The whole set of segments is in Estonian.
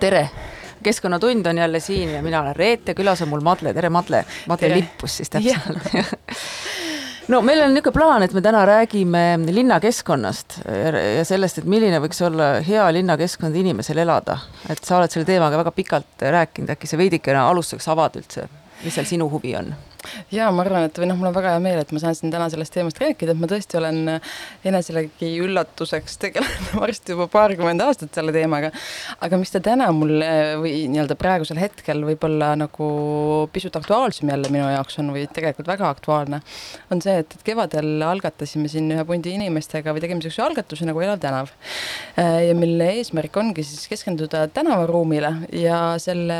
tere! keskkonnatund on jälle siin ja mina olen Reet ja külas on mul Madle, tere Madle, Madle Tere. Lippus siis täpselt no meil on niisugune plaan, et me täna räägime linnakeskkonnast ja sellest, et milline võiks olla hea linnakeskkond inimesel elada. et sa oled selle teemaga väga pikalt rääkinud, äkki sa veidikene alustuseks avad üldse, mis seal sinu huvi on? Ja ma arvan, et või noh, mul on väga hea meel, et ma saan siin täna sellest teemast rääkida, et ma tõesti olen eneselegi üllatuseks tegelenud varsti juba paarkümmend aastat selle teemaga. aga mis ta täna mul või nii-öelda praegusel hetkel võib-olla nagu pisut aktuaalsem jälle minu jaoks on või tegelikult väga aktuaalne, on see, et, et kevadel algatasime siin ühe pundi inimestega või tegime niisuguse algatuse nagu Elav tänav. ja mille eesmärk ongi siis keskenduda tänavaruumile ja selle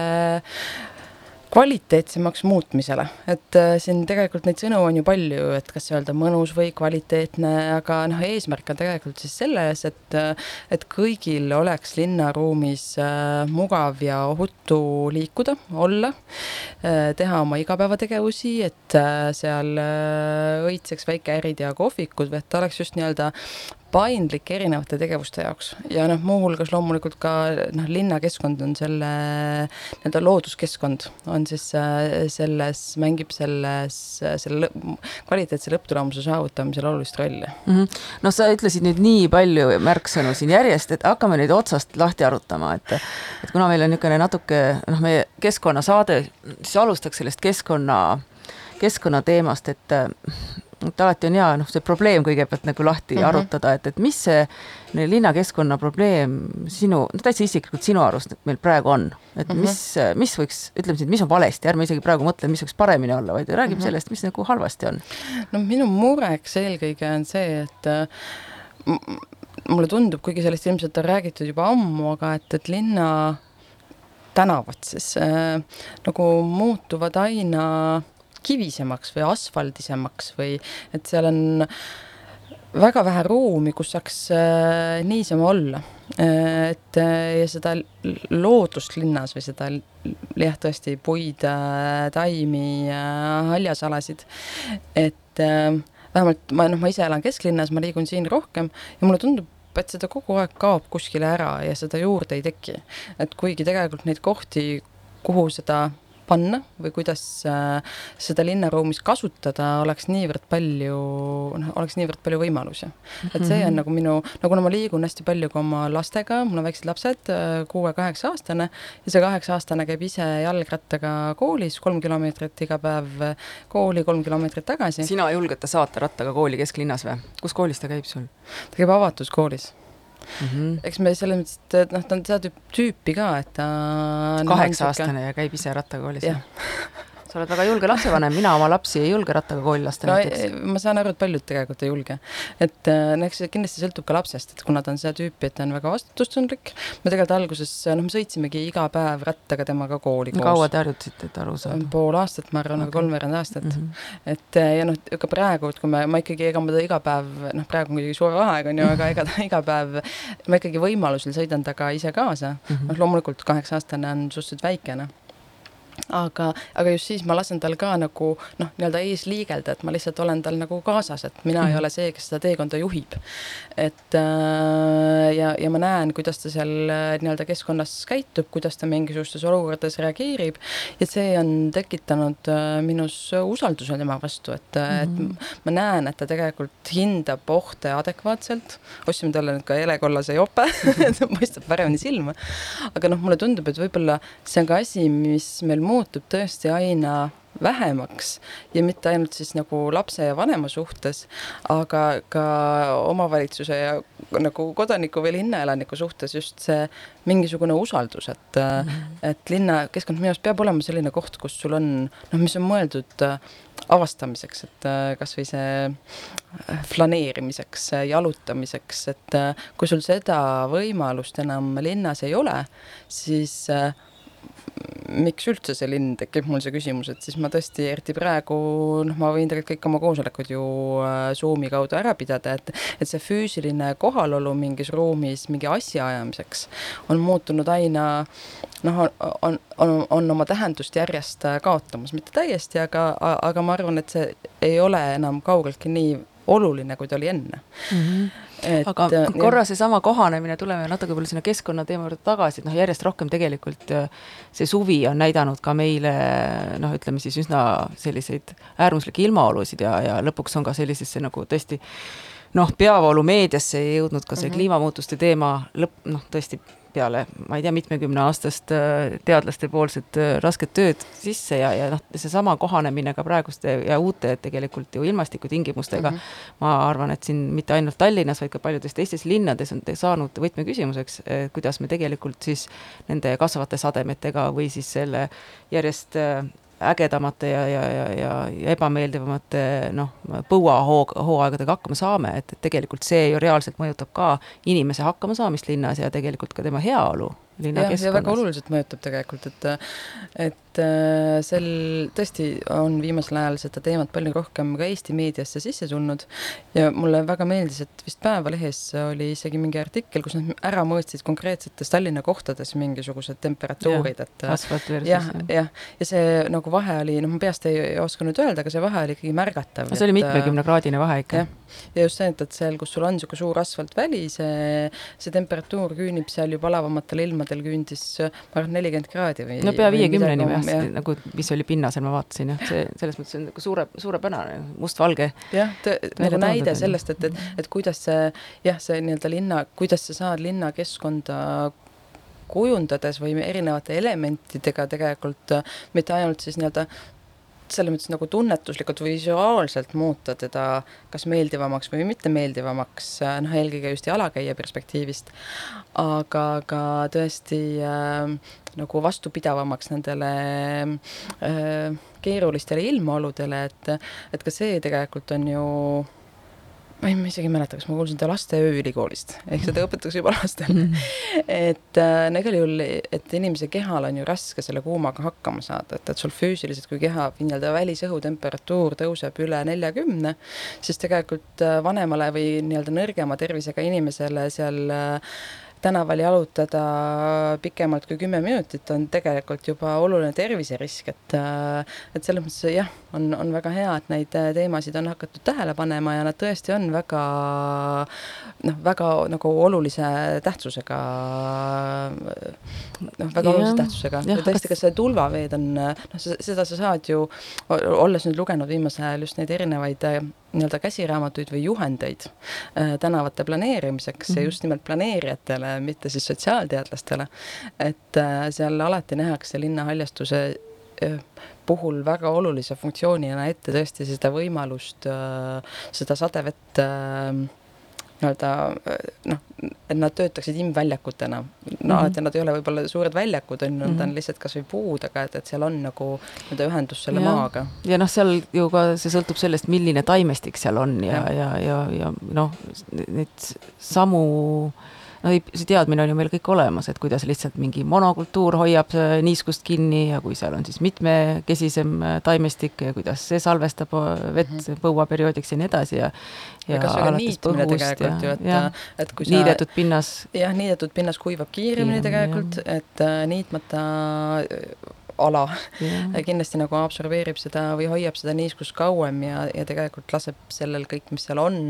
kvaliteetsemaks muutmisele, et äh, siin tegelikult neid sõnu on ju palju, et kas öelda mõnus või kvaliteetne, aga noh, eesmärk on tegelikult siis selles, et äh, et kõigil oleks linnaruumis äh, mugav ja ohutu liikuda, olla äh,, teha oma igapäevategevusi, et äh, seal äh, õitseks väikeärid ja kohvikud, et oleks just nii-öelda paindlik erinevate tegevuste jaoks ja noh, muuhulgas loomulikult ka noh, linnakeskkond on selle nii-öelda looduskeskkond on siis äh, selles, mängib selles, selle kvaliteetse lõpptulemuse saavutamisel olulist rolli. mm. -hmm. no sa ütlesid nüüd nii palju märksõnu siin järjest, et hakkame neid otsast lahti arutama, et et kuna meil on niisugune natuke noh, meie keskkonnasaade, siis alustaks sellest keskkonna, keskkonnateemast, et et alati on hea noh, see probleem kõigepealt nagu lahti mm -hmm. arutada, et, et mis see linnakeskkonna probleem sinu, no täitsa isiklikult sinu arust meil praegu on, et mm -hmm. mis, mis võiks, ütleme siis, mis on valesti, ärme isegi praegu mõtle, mis võiks paremini olla, vaid räägime mm -hmm. sellest, mis nagu halvasti on. no minu mureks eelkõige on see, et äh, mulle tundub, kuigi sellest ilmselt on räägitud juba ammu, aga et, et linna tänavad siis äh, nagu muutuvad aina kivisemaks või asfaldisemaks või et seal on väga vähe ruumi, kus saaks äh, niisama olla. et äh, ja seda loodust linnas või seda jah, tõesti puid äh,, taimi äh,, haljasalasid, et äh, vähemalt ma noh, ma ise elan kesklinnas, ma liigun siin rohkem ja mulle tundub, et seda kogu aeg kaob kuskile ära ja seda juurde ei teki. et kuigi tegelikult neid kohti, kuhu seda panna või kuidas äh, seda linnaruumis kasutada, oleks niivõrd palju, noh, oleks niivõrd palju võimalusi. et see on nagu minu, no kuna ma liigun hästi palju ka oma lastega, mul on väiksed lapsed, kuue-kaheksa-aastane, ja see kaheksa-aastane käib ise jalgrattaga koolis, kolm kilomeetrit iga päev kooli, kolm kilomeetrit tagasi. sina julged ta saata rattaga kooli kesklinnas või? kus koolis ta käib sul? ta käib avatud koolis mm. -hmm. eks me selles mõttes, et noh, ta on seda tüüpi ka, et ta kaheksa-aastane ja käib ise rattaga koolis? sa oled väga julge lapsevanem, mina oma lapsi ei julge rattaga kooli lasta no, näiteks. ma saan aru, et paljud tegelikult ei julge. et no eks see kindlasti sõltub ka lapsest, et kuna ta on seda tüüpi, et ta on väga vastutustundlik, me tegelikult alguses, noh, me sõitsimegi iga päev rattaga temaga kooli koos. kaua te harjutasite, et aru saada? pool aastat, ma arvan okay., kolmveerand aastat mm. -hmm. et ja noh, ka praegu, et kui me, ma ikkagi, ega ma ta iga päev, noh, praegu on muidugi suve vaheaeg, on ju, aga ega ta iga päev, ma ikkagi võimalusel sõidan temaga ise kaasa mm -hmm.. noh, loomulikult kaheksa-aastane on suhteliselt väikene aga, aga just siis ma lasen tal ka nagu noh, nii-öelda ees liigelda, et ma lihtsalt olen tal nagu kaasas, et mina mm -hmm. ei ole see, kes seda teekonda juhib. et äh, ja, ja ma näen, kuidas ta seal äh, nii-öelda keskkonnas käitub, kuidas ta mingisugustes olukordades reageerib ja see on tekitanud äh, minus usalduse tema vastu, et mm, -hmm. et Mhm. ma näen, et ta tegelikult hindab ohte adekvaatselt. ostsime talle nüüd ka helekollase jope paistab paremini silma. aga noh, mulle tundub, et võib-olla see on ka asi, mis meil muutub tõesti aina vähemaks ja mitte ainult siis nagu lapse ja vanema suhtes, aga ka omavalitsuse ja nagu kodaniku või linnaelaniku suhtes just see mingisugune usaldus, et mm, -hmm. et linnakeskkond minu arust peab olema selline koht, kus sul on noh, mis on mõeldud äh, avastamiseks, et äh, kasvõi see äh, flaneerimiseks, jalutamiseks, et kui sul seda võimalust enam linnas ei ole, siis miks üldse see linn, tekib mul see küsimus, et siis ma tõesti, eriti praegu, noh, ma võin tegelikult kõik oma koosolekud ju äh, Zoomi kaudu ära pidada, et, et see füüsiline kohalolu mingis ruumis mingi asja ajamiseks on muutunud aina noh, on, on, on oma tähendust järjest äh, kaotamas, mitte täiesti, aga, aga ma arvan, et see ei ole enam kaugeltki nii oluline, kui ta oli enne mm. -hmm et aga äh, korra seesama kohanemine, tuleme natuke võib-olla sinna keskkonnateema juurde tagasi, et noh, järjest rohkem tegelikult äh, see suvi on näidanud ka meile noh, ütleme siis üsna selliseid äärmuslikke ilmaolusid ja, ja lõpuks on ka sellisesse nagu tõesti noh, peavoolumeediasse jõudnud ka see mm -hmm. kliimamuutuste teema lõpp, noh, tõesti peale, ma ei tea, mitmekümneaastast äh, teadlaste poolset äh, rasket tööd sisse ja, ja noh, seesama kohanemine ka praeguste ja uute tegelikult ju ilmastikutingimustega mm. -hmm. ma arvan, et siin mitte ainult Tallinnas, vaid ka paljudes teistes linnades on saanud võtmeküsimuseks, kuidas me tegelikult siis nende kasvavate sademetega või siis selle järjest äh, ägedamate ja, ja, ja, ja, ja ebameeldivamate noh, põuahooaegadega hakkama saame, et, et tegelikult see ju reaalselt mõjutab ka inimese hakkamasaamist linnas ja tegelikult ka tema heaolu linnakeskkonnas. ja väga oluliselt mõjutab tegelikult, et, et äh, sel tõesti on viimasel ajal seda teemat palju rohkem ka Eesti meediasse sisse tulnud ja mulle väga meeldis, et vist Päevalehes oli isegi mingi artikkel, kus nad ära mõõtsid konkreetsetes Tallinna kohtades mingisugused temperatuurid, et versus jah, jah, ja see nagu vahe oli, noh, ma peast ei, ei oska nüüd öelda, aga see vahe oli ikkagi märgatav. see oli mitmekümnekraadine vahe ikka. ja just see, et, et seal, kus sul on niisugune suur asfaltväli, see, see temperatuur küünib seal ju palavamatel ilmadel kevadel küündis, ma arvan, nelikümmend kraadi või no pea viiekümneni või jah, nagu mis oli pinnasel, ma vaatasin jah, see selles mõttes on nagu suure, suurepärane, mustvalge. jah, nagu näide sellest, et, et, et kuidas see jah, see nii-öelda linna, kuidas sa saad linnakeskkonda kujundades või erinevate elementidega tegelikult mitte ainult siis nii-öelda selles mõttes nagu tunnetuslikult või visuaalselt muuta teda kas meeldivamaks või mittemeeldivamaks, noh, eelkõige just jalakäija perspektiivist, aga ka tõesti äh, nagu vastupidavamaks nendele äh, keerulistele ilmaoludele, et, et ka see tegelikult on ju ma ei, ma isegi ei mäleta, kas ma kuulsin seda laste ööülikoolist, ehk seda õpetatakse juba lastele. -hmm. et äh, igal juhul, et inimese kehal on ju raske selle kuumaga hakkama saada, et, et sul füüsiliselt, kui keha nii-öelda välisõhu temperatuur tõuseb üle neljakümne, siis tegelikult äh, vanemale või nii-öelda nõrgema tervisega inimesele seal äh, tänaval jalutada pikemalt kui kümme minutit on tegelikult juba oluline terviserisk, et et selles mõttes jah, on, on väga hea, et neid teemasid on hakatud tähele panema ja nad tõesti on väga noh, väga nagu olulise tähtsusega, noh, väga ja, olulise tähtsusega. ja tõesti, kas see tulvaveed on, noh, seda sa saad ju, olles nüüd lugenud viimasel ajal just neid erinevaid nii-öelda käsiraamatuid või juhendeid äh, tänavate planeerimiseks mm -hmm. ja mhm. just nimelt planeerijatele, mitte siis sotsiaalteadlastele. et äh, seal alati nähakse linnahaljastuse äh, puhul väga olulise funktsioonina ette tõesti seda võimalust seda sadevett nii-öelda noh, et nad töötaksid imväljakutena. no mm -hmm. alati nad ei ole võib-olla suured väljakud, on ju, nad on mhm. lihtsalt kasvõi puud, aga et, et seal on nagu nii-öelda ühendus selle ja. maaga. ja noh, seal ju ka see sõltub sellest, milline taimestik seal on ja, ja, ja, ja, ja noh, neid samu äh, no see teadmine on ju meil kõik olemas, et kuidas lihtsalt mingi monokultuur hoiab äh, niiskust kinni ja kui seal on siis mitmekesisem äh, taimestik ja kuidas see salvestab äh, vett mm -hmm. põuaperioodiks ja nii edasi ja ja kas ka niitmine tegelikult ju, et, et kui sa niidetud pinnas jah, niidetud pinnas kuivab kiiremini tegelikult, et niitmata ala yeah. kindlasti nagu absorbeerib seda või hoiab seda niiskust kauem ja, ja tegelikult laseb sellel kõik, mis seal on,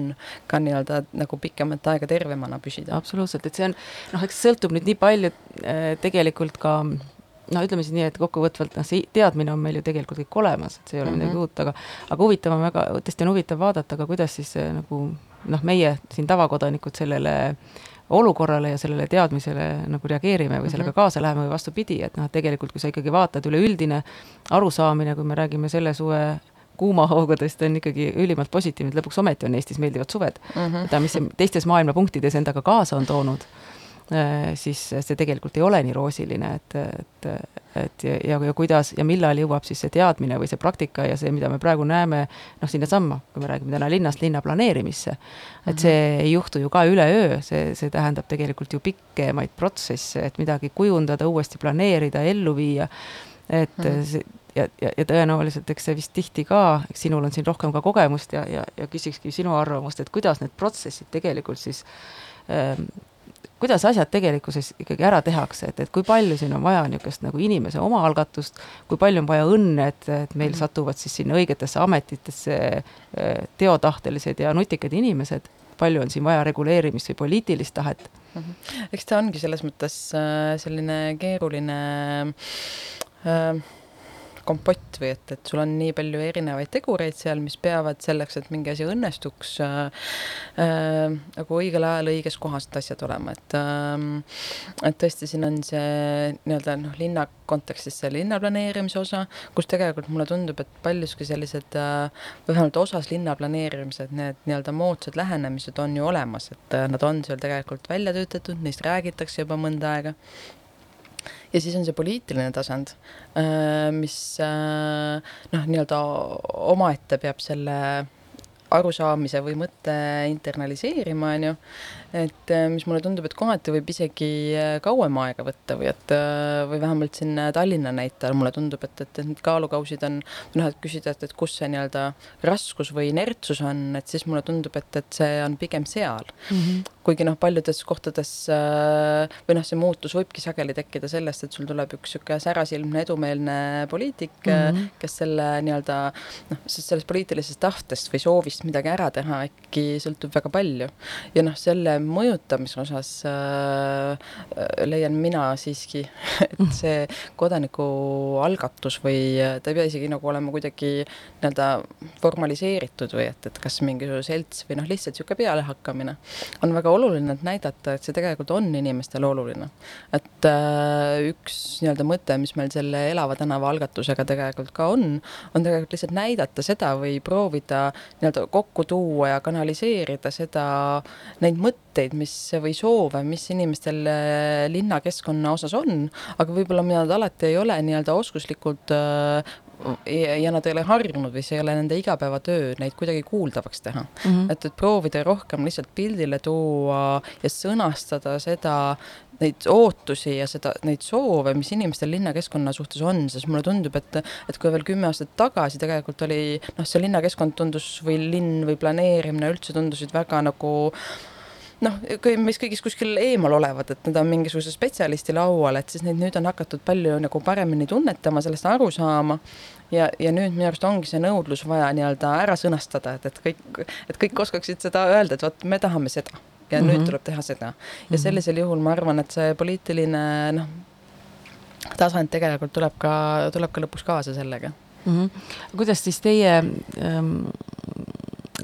ka nii-öelda nagu pikemat aega tervemana püsida. absoluutselt, et see on noh, eks sõltub nüüd nii palju äh, tegelikult ka no ütleme siis nii, et kokkuvõtvalt noh, see teadmine on meil ju tegelikult kõik olemas, et see ei ole mm -hmm. midagi uut, aga aga huvitav on väga, tõesti on huvitav vaadata ka, kuidas siis nagu noh, meie siin tavakodanikud sellele äh, olukorrale ja sellele teadmisele nagu reageerime või sellega mhm. kaasa läheme või vastupidi, et noh, et tegelikult kui sa ikkagi vaatad, üleüldine arusaamine, kui me räägime selle suve kuumahoogadest on ikkagi ülimalt positiivne, et lõpuks ometi on Eestis meeldivad suved mm. -hmm. mida, mis teistes maailma punktides endaga kaasa on toonud siis see tegelikult ei ole nii roosiline, et, et, et ja, ja, ja kuidas ja millal jõuab siis see teadmine või see praktika ja see, mida me praegu näeme, noh, sinnasamma, kui me räägime täna linnast, linna planeerimisse. et see ei juhtu ju ka üleöö, see, see tähendab tegelikult ju pikemaid protsesse, et midagi kujundada, uuesti planeerida, ellu viia. et mm see ja, ja, ja tõenäoliselt, eks see vist tihti ka, eks sinul on siin rohkem ka kogemust ja, ja, ja küsikski sinu arvamust, et kuidas need protsessid tegelikult siis ähm, kuidas asjad tegelikkuses ikkagi ära tehakse, et, et kui palju siin on vaja niisugust nagu inimese omaalgatust, kui palju on vaja õnne, et, et meil -hmm. satuvad siis sinna õigetesse ametitesse äh, teotahtelised ja nutikad inimesed, palju on siin vaja reguleerimist või poliitilist tahet mm? -hmm. eks ta ongi selles mõttes äh, selline keeruline äh, kompott või et, et sul on nii palju erinevaid tegureid seal, mis peavad selleks, et mingi asi õnnestuks äh, äh, nagu õigel ajal õiges kohas need asjad olema, et äh, et tõesti, siin on see nii-öelda noh, linna kontekstis see linna planeerimise osa, kus tegelikult mulle tundub, et paljuski sellised äh, või vähemalt osas linna planeerimised, need nii-öelda moodsad lähenemised on ju olemas, et äh, nad on seal tegelikult välja töötatud, neist räägitakse juba mõnda aega ja siis on see poliitiline tasand, äh, mis äh, noh, nii-öelda omaette peab selle arusaamise või mõtte internaliseerima, on ju et äh, mis mulle tundub, et kohati võib isegi äh, kauem aega võtta või et äh, või vähemalt siin Tallinna näitel mulle tundub, et, et, et need kaalukausid on noh, et küsida, et, et kus see nii-öelda raskus või inertsus on, et siis mulle tundub, et, et see on pigem seal mm. -hmm. kuigi noh, paljudes kohtades või noh, see muutus võibki sageli tekkida sellest, et sul tuleb üks niisugune särasilmne edumeelne poliitik mm, -hmm. kes selle nii-öelda noh, sellest poliitilisest tahtest või soovist midagi ära teha äkki sõltub väga palju ja noh, selle mõjutamise osas äh, leian mina siiski, et mm. see kodanikualgatus või ta ei pea isegi nagu olema kuidagi nii-öelda formaliseeritud või et, et kas mingisugune selts või noh, lihtsalt niisugune pealehakkamine on väga oluline, et näidata, et see tegelikult on inimestele oluline. et äh, üks nii-öelda mõte, mis meil selle Elava tänava algatusega tegelikult ka on, on tegelikult lihtsalt näidata seda või proovida nii-öelda kokku tuua ja kanaliseerida seda, neid mõtteid, mõtteid, mis või soove, mis inimestel äh, linnakeskkonna osas on, aga võib-olla nad alati ei ole nii-öelda oskuslikult äh, ja nad ei ole harjunud või see ei ole nende igapäevatöö neid kuidagi kuuldavaks teha mm. -hmm. et, et proovida rohkem lihtsalt pildile tuua ja sõnastada seda, neid ootusi ja seda, neid soove, mis inimestel linnakeskkonna suhtes on, sest mulle tundub, et, et kui veel kümme aastat tagasi tegelikult oli noh, see linnakeskkond tundus või linn või planeerimine üldse tundusid väga nagu äh, noh, mis kõigis kuskil eemal olevad, et need on mingisuguse spetsialisti laual, et siis neid nüüd on hakatud palju nagu paremini tunnetama, sellest aru saama. ja, ja nüüd minu arust ongi see nõudlus vaja nii-öelda ära sõnastada, et, et kõik, et kõik oskaksid seda öelda, et vot me tahame seda ja mm -hmm. nüüd tuleb teha seda. ja mm -hmm. sellisel juhul ma arvan, et see poliitiline noh, tasand tegelikult tuleb ka, tuleb ka lõpuks kaasa sellega mm. -hmm. kuidas siis teie ähm,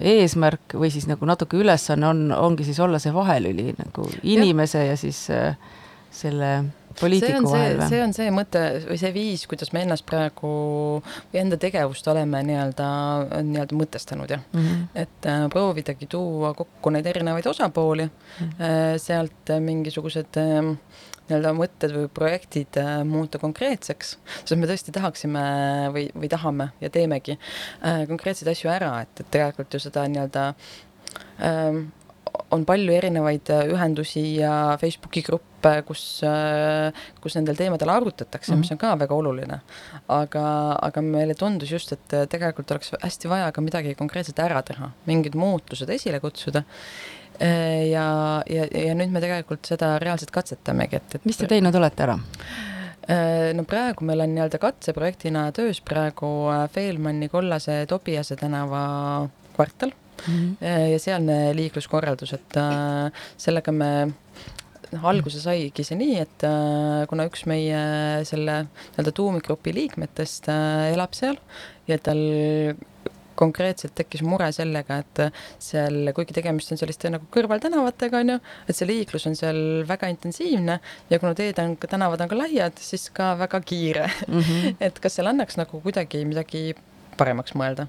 eesmärk või siis nagu natuke ülesanne on, ongi siis olla see vahelüli nagu inimese ja, ja siis äh, selle poliitiku vahel või? see on see mõte või see viis, kuidas me ennast praegu või enda tegevust oleme nii-öelda, nii-öelda mõtestanud jah mm. -hmm. et äh, proovidagi tuua kokku neid erinevaid osapooli mm, -hmm. äh, sealt mingisugused äh, nii-öelda mõtted või projektid äh, muuta konkreetseks, sest me tõesti tahaksime või, või tahame ja teemegi äh, konkreetseid asju ära, et, et tegelikult ju seda nii-öelda ähm, on palju erinevaid äh, ühendusi ja Facebooki gruppe, kus, kus nendel teemadel arutatakse mm, -hmm. mis on ka väga oluline. aga, aga meile tundus just, et tegelikult oleks hästi vaja ka midagi konkreetset ära teha, mingid muutused esile kutsuda Äh, ja, ja, ja nüüd me tegelikult seda reaalselt katsetamegi, et, et mis te teinud olete ära? Äh, no praegu meil on nii-öelda katseprojektina töös praegu äh, Feelmanni kollase Tobiase tänava kvartal mm -hmm. ja sealne liikluskorraldus, et sellega me noh, alguse saigi see nii, et kuna üks meie selle nii-öelda tuumikgrupi liikmetest elab seal ja tal konkreetselt tekkis mure sellega, et seal, kuigi tegemist on selliste nagu kõrvaltänavatega, on ju, et see liiklus on seal väga intensiivne ja kuna teed on, tänavad on ka laiad, siis ka väga kiire mm. -hmm. et kas seal annaks nagu kuidagi midagi paremaks mõelda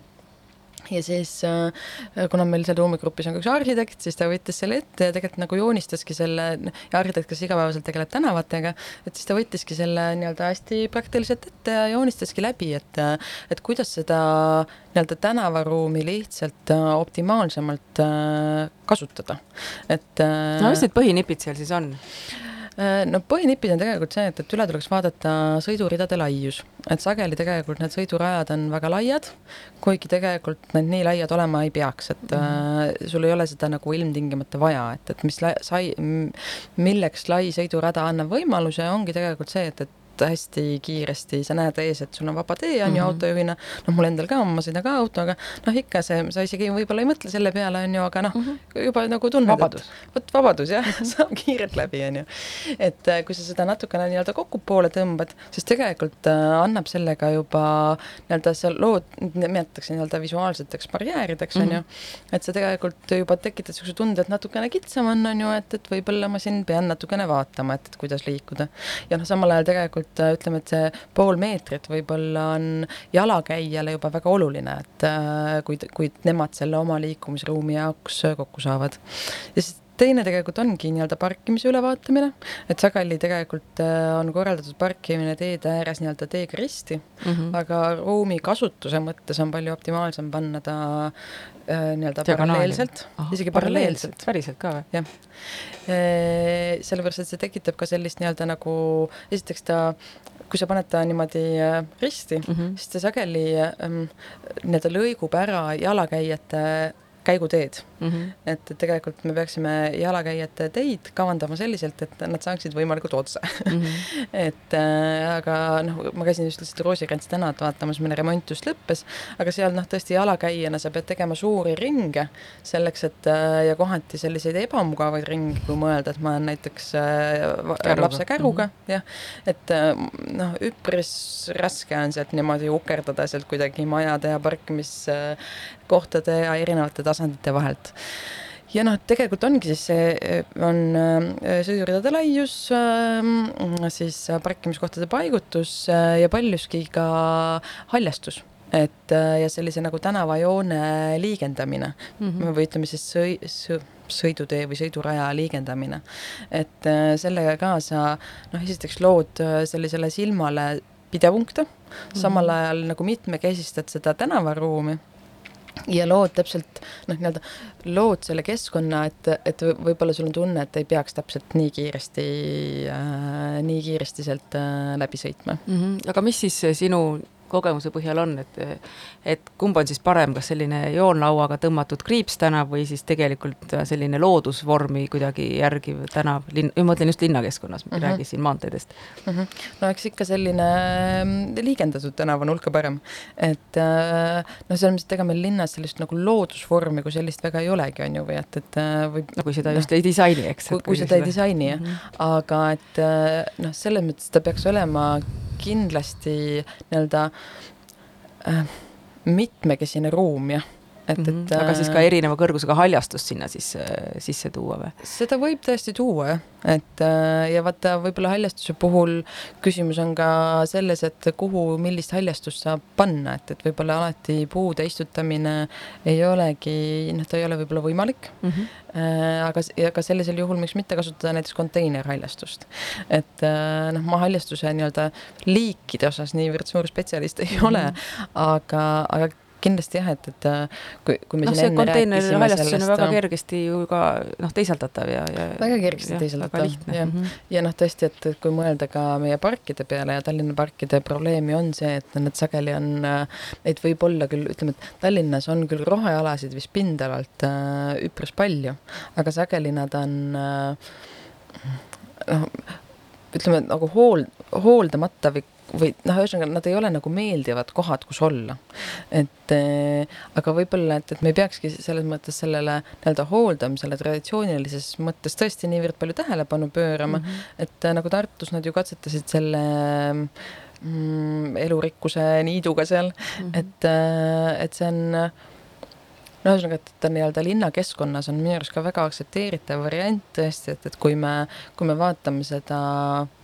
ja siis äh, kuna meil seal ruumigrupis on ka üks arhitekt, siis ta võttis selle ette ja tegelikult nagu joonistaski selle, ja arhitekt, kes igapäevaselt tegeleb tänavatega, et siis ta võttiski selle nii-öelda hästi praktiliselt ette ja joonistaski läbi, et et kuidas seda nii-öelda tänavaruumi lihtsalt äh, optimaalsemalt äh, kasutada, et no mis need põhinipid seal siis on? Äh, no põhinipid on tegelikult see, et, et üle tuleks vaadata sõiduridade laius, et sageli tegelikult need sõidurajad on väga laiad, kuigi tegelikult need nii laiad olema ei peaks, et mm -hmm. äh, sul ei ole seda nagu ilmtingimata vaja, et, et mis sai, milleks lai sõidurada annab võimaluse, ongi tegelikult see, et, et hästi kiiresti, sa näed ees, et sul on vaba tee, on ju, mhm. autojuhina, noh, mul endal ka, ma sõidan ka autoga, noh, ikka see, sa isegi võib-olla ei mõtle selle peale, on ju, aga noh mm, -hmm. juba nagu tunned, et vot vabadus jah, saab kiirelt läbi, on ju. et äh, kui sa seda natukene nii-öelda kokku poole tõmbad, siis tegelikult äh, annab sellega juba nii-öelda seal lood, nimetatakse nii-öelda visuaalseteks barjäärideks, on ju, mhm. et sa tegelikult juba tekitad niisuguse tunde, et natukene kitsam on, on ju, et, et võib-olla ma siin pean natukene vaatama, et, et kuidas liikuda. ja noh, samal ajal tegelikult tegelikult äh, ütleme, et see pool meetrit võib-olla on jalakäijale juba väga oluline, et äh, kui, kui nemad selle oma liikumisruumi jaoks kokku saavad. ja siis teine tegelikult ongi nii-öelda parkimise ülevaatamine, et sageli tegelikult äh, on korraldatud parkimine teede ääres nii-öelda teega risti mm, -hmm. aga ruumi kasutuse mõttes on palju optimaalsem panna ta äh, nii-öelda paralleelselt, isegi paralleelselt. päriselt ka või? jah e,. sellepärast, et see tekitab ka sellist nii-öelda nagu, esiteks ta kui sa paned ta niimoodi risti mm, -hmm. siis ta sageli ähm, nii-öelda lõigub ära jalakäijate käiguteed mm. -hmm. et, et tegelikult me peaksime jalakäijate teid kavandama selliselt, et nad saaksid võimalikult otse mm. -hmm. et äh, aga noh, ma käisin just lihtsalt Roosikrantsi tänavat vaatamas, mille remont just lõppes, aga seal noh, tõesti jalakäijana sa pead tegema suuri ringe selleks, et äh, ja kohati selliseid ebamugavaid ringe, kui mõelda, et ma olen näiteks äh, lapse käruga mm, -hmm. jah, et äh, noh, üpris raske on sealt niimoodi ukerdada sealt kuidagi majade ja parkimiskohtade ja erinevate tasandite vahelt ja noh, tegelikult ongi siis see, on äh, sõiduridade laius, ähm, siis parkimiskohtade paigutus äh, ja paljuski ka haljastus et äh, ja sellise nagu tänavajoone liigendamine mm -hmm. või ütleme siis sõi-, sõidutee või sõiduraja liigendamine. et sellega ka sa noh, esiteks lood sellisele silmale pidepunkte mm, -hmm. samal ajal nagu mitmekesistad seda tänavaruumi ja lood täpselt noh, nii-öelda lood selle keskkonna, et, et võib-olla sul on tunne, et ei peaks täpselt nii kiiresti äh,, nii kiiresti sealt äh, läbi sõitma mm. -hmm. aga mis siis sinu kogemuse põhjal on, et et kumb on siis parem, kas selline joonlauaga tõmmatud kriipstänav või siis tegelikult selline loodusvormi kuidagi järgiv tänav, linn, ma mõtlen just linnakeskkonnas, ma ei mm -hmm. räägi siin maanteedest mm. -hmm. no eks ikka selline mm, liigendatud tänav on hulka parem, et äh, noh, selles mõttes, et ega meil linnas sellist nagu loodusvormi kui sellist väga ei olegi, on ju, või et, et äh, või no kui seda just ei disaini, eks. kui, kui seda ei disaini, jah mm -hmm., aga et äh, noh, selles mõttes ta peaks olema kindlasti nii-öelda äh, mitmekesine ruum, jah et et aga siis ka äh, erineva kõrgusega haljastust sinna siis sisse tuua või? seda võib tõesti tuua jah, et äh, ja vaata, võib-olla haljastuse puhul küsimus on ka selles, et kuhu, millist haljastust saab panna, et, et võib-olla alati puude istutamine ei olegi, noh, ta ei ole võib-olla võimalik mm. -hmm. aga, aga sellisel juhul miks mitte kasutada näiteks konteinerhaljastust. et noh, ma haljastuse nii-öelda liikide osas niivõrd suur spetsialist ei mm -hmm. ole, aga, aga kindlasti jah, et, et äh, kui, kui me no, siin enne rääkisime sellest. on väga äh, kergesti ju ka noh, teisaldatav ja, ja. väga kergesti teisaldatav, jah. Mhm. ja noh, tõesti, et kui mõelda ka meie parkide peale ja Tallinna parkide probleemi on see, et need sageli on, äh, neid võib olla küll, ütleme, et Tallinnas on küll rohealasid vist pindalalt äh, üpris palju, aga sageli nad on äh, noh, ütleme nagu hool, hooldamata või või noh, ühesõnaga nad ei ole nagu meeldivad kohad, kus olla. et äh, aga võib-olla, et, et me ei peakski selles mõttes sellele nii-öelda hooldamisele traditsioonilises mõttes tõesti niivõrd palju tähelepanu pöörama mm, -hmm. et äh, nagu Tartus nad ju katsetasid selle mm, elurikkuse niiduga seal mm, -hmm. et äh,, et see on no ühesõnaga, et ta nii-öelda linnakeskkonnas on minu arust ka väga aktsepteeritav variant tõesti, et, et kui me, kui me vaatame seda linna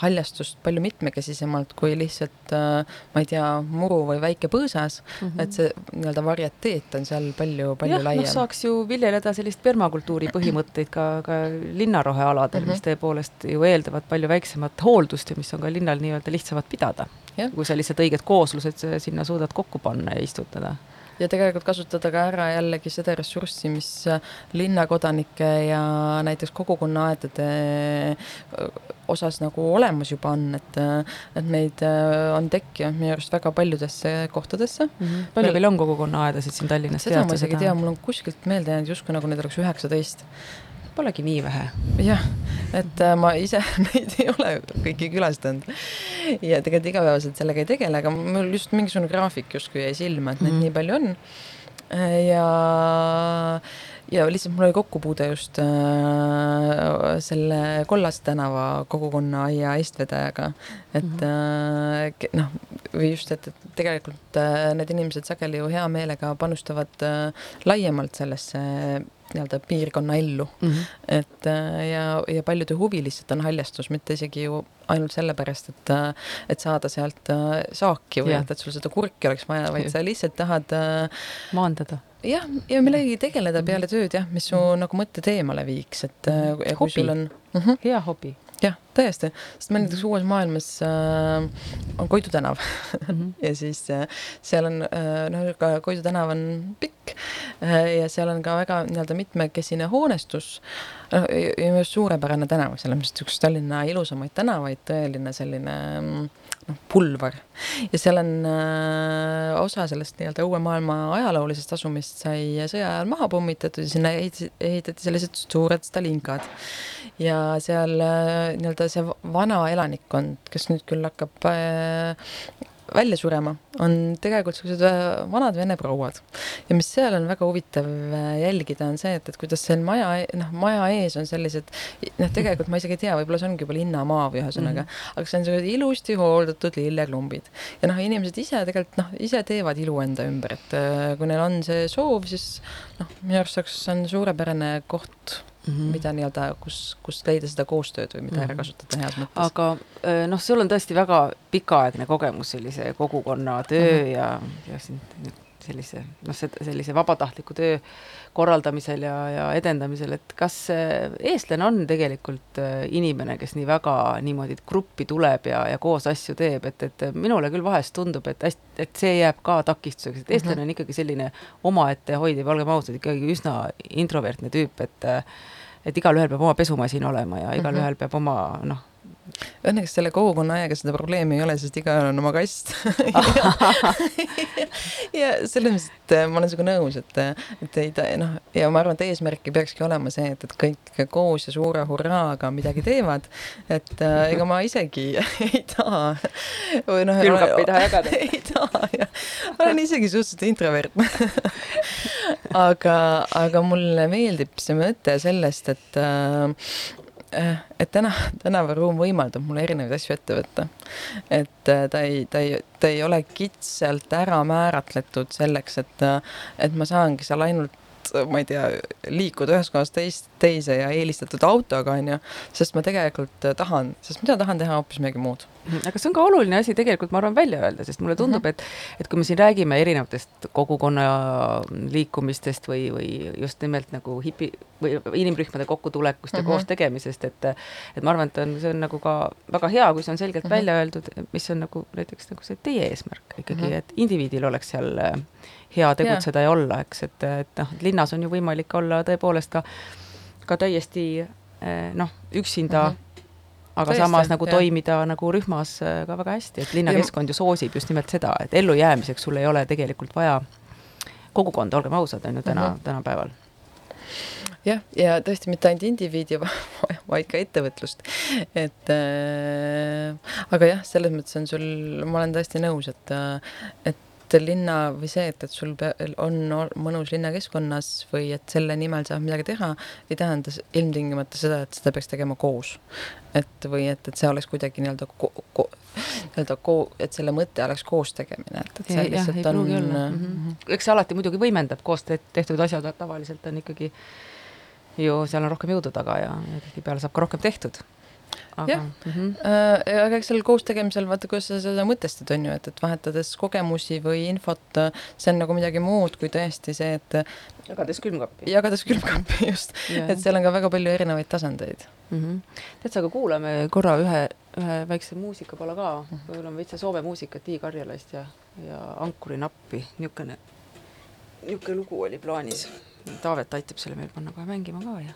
haljastust palju mitmekesisemalt kui lihtsalt äh, ma ei tea, muru või väike põõsas mm, -hmm. et see nii-öelda varieteet on seal palju, palju jah, laiem noh, saaks ju viljeleda sellist permakultuuri põhimõtteid ka, ka linnarohealadel mm, -hmm. mis tõepoolest ju eeldavad palju väiksemat hooldust ja mis on ka linnal nii-öelda lihtsamad pidada. kui sa lihtsalt õiged kooslused sinna suudad kokku panna ja istutada ja tegelikult kasutada ka ära jällegi seda ressurssi, mis linnakodanike ja näiteks kogukonnaaedade osas nagu olemas juba on, et, et neid on tekkinud minu arust väga paljudesse kohtadesse mm. -hmm. palju meil on kogukonnaaedasid siin Tallinnas? seda ma isegi ei tea, mul on kuskilt meelde jäänud justkui nagu neid oleks üheksateist polegi nii vähe. jah, et äh, ma ise neid ei ole kõiki külastanud ja tegelikult igapäevaselt sellega ei tegele, aga mul just mingisugune graafik justkui jäi silma, et neid mm -hmm. nii palju on. ja, ja lihtsalt mul oli kokkupuude just äh, selle Kollase tänava kogukonna aia eestvedajaga, et mm -hmm. äh, noh, või just, et, et tegelikult äh, need inimesed sageli ju hea meelega panustavad äh, laiemalt sellesse nii-öelda piirkonna ellu mm. -hmm. et äh, ja, ja paljude huvi lihtsalt on haljastus, mitte isegi ju ainult sellepärast, et, äh, et saada sealt äh, saaki või et, et sul seda kurki oleks vaja, vaid sa lihtsalt tahad maandada jah, ja millegagi tegeleda peale tööd jah, mis su mm -hmm. nagu mõtted eemale viiks, et ja kui hobi. sul on mm -hmm. hea hobi jah, täiesti, sest meil näiteks uues maailmas äh, on Koidu tänav mm -hmm. ja siis äh, seal on äh, noh, ka Koidu tänav on pikk äh, ja seal on ka väga nii-öelda mitmekesine hoonestus äh,. ja just suurepärane tänav, mõttes, et üks Tallinna ilusamaid tänavaid, tõeline selline äh, noh, pulvar. ja seal on äh, osa sellest nii-öelda uue maailma ajaloolisest asumist sai sõja ajal maha pommitatud ja sinna ehitati, ehitati sellised suured stalinkad. Ja seal äh, nii-öelda see vana elanikkond, kes nüüd küll hakkab äh, välja surema, on tegelikult sellised äh, vanad vene prouad. ja mis seal on väga huvitav jälgida, on see, et, et kuidas seal maja, e-, noh, maja ees on sellised, noh, tegelikult ma isegi ei tea, võib-olla see ongi juba linnamaa või ühesõnaga mm, -hmm. aga see on sellised ilusti hooldatud lilleklumbid. ja noh, inimesed ise tegelikult noh, ise teevad ilu enda ümber, et kui neil on see soov, siis noh, minu arust see on suurepärane koht mm, -hmm. mida nii-öelda, kus, kus leida seda koostööd või mida mm -hmm. ära kasutada heas mõttes. aga äh, noh, sul on tõesti väga pikaaegne kogemus sellise kogukonna töö mm -hmm. ja, ja siin sellise noh, sellise vabatahtliku töö korraldamisel ja, ja edendamisel, et kas eestlane on tegelikult äh, inimene, kes nii väga niimoodi gruppi tuleb ja, ja koos asju teeb, et, et minule küll vahest tundub, et hästi, et see jääb ka takistuseks, et eestlane mm -hmm. on ikkagi selline omaette hoidev, olgem ausad, ikkagi üsna introvertne tüüp, et et igalühel peab oma pesumasin olema ja igalühel mm -hmm. peab oma noh, Õnneks selle kogukonna ajaga seda probleemi ei ole, sest igaühel on oma kast ja selles mõttes, et äh, ma olen sinuga nõus, et, et ei ta noh, ja ma arvan, et eesmärk peakski olema see, et, et kõik koos ja suure hurraaga midagi teevad. et äh, ega ma isegi ei taha või noh. külmkappi ei taha jagada ei taha ja olen isegi suhteliselt introvertne aga, aga mulle meeldib see mõte sellest, et äh, et täna, tänavaruum võimaldab mulle erinevaid asju ette võtta. et eh, ta ei, ta ei, ta ei ole kitsalt ära määratletud selleks, et, et ma saangi seal ainult ma ei tea, liikuda ühest kohast teist, teise ja eelistatud autoga, on ju, sest ma tegelikult tahan, sest mina tahan teha hoopis midagi muud. aga see on ka oluline asi tegelikult, ma arvan, välja öelda, sest mulle tundub, et et kui me siin räägime erinevatest kogukonna liikumistest või, või just nimelt nagu hipi või inimrühmade kokkutulekust ja mm -hmm. koos tegemisest, et et ma arvan, et on, see on nagu ka väga hea, kui see on selgelt mm -hmm. välja öeldud, mis on nagu näiteks nagu see teie eesmärk ikkagi mm, -hmm. et indiviidil oleks seal äh, hea tegutseda ja, ja olla, eks, et, et noh, linnas on ju võimalik olla tõepoolest ka, ka täiesti eh, noh, üksinda mm, -hmm. aga Tõesti, samas nagu jah. toimida nagu rühmas eh, ka väga hästi, et linnakeskkond ju soosib just nimelt seda, et ellujäämiseks sul ei ole tegelikult vaja kogukonda, olgem ausad, on ju täna mm, -hmm. tänapäeval jah, ja tõesti mitte ainult indiviidi, vaid ka ettevõtlust. et äh, aga jah, selles mõttes on sul, ma olen täiesti nõus, et, et linna või see, et, et sul on mõnus linnakeskkonnas või et selle nimel saab midagi teha, ei tähenda ilmtingimata seda, et seda peaks tegema koos. et või et, et see oleks kuidagi nii-öelda ko-, ko, nii-öelda ko-, et selle mõte oleks koos tegemine, et, et see ei, lihtsalt jah, on. Mm -hmm. eks see alati muidugi võimendab, koos tehtud asjad tavaliselt on ikkagi ju seal on rohkem jõudu taga ja tihtipeale saab ka rohkem tehtud aga Jah. mm -hmm. Aga eks seal koos tegemisel vaata, kuidas sa seda mõtestad, on ju, et, et vahetades kogemusi või infot, see on nagu midagi muud kui tõesti see, et jagades külmkappi jagades külmkappi just, et seal on ka väga palju erinevaid tasandeid mm. -hmm. tead sa, aga kuulame korra ühe, ühe väikse muusikapala ka, kuulame veitsa Soome muusikat, Tiit Karjalaist ja, ja Ankuri nappi, niisugune, niisugune lugu oli plaanis. Taavet aitab selle meil panna kohe mängima ka ja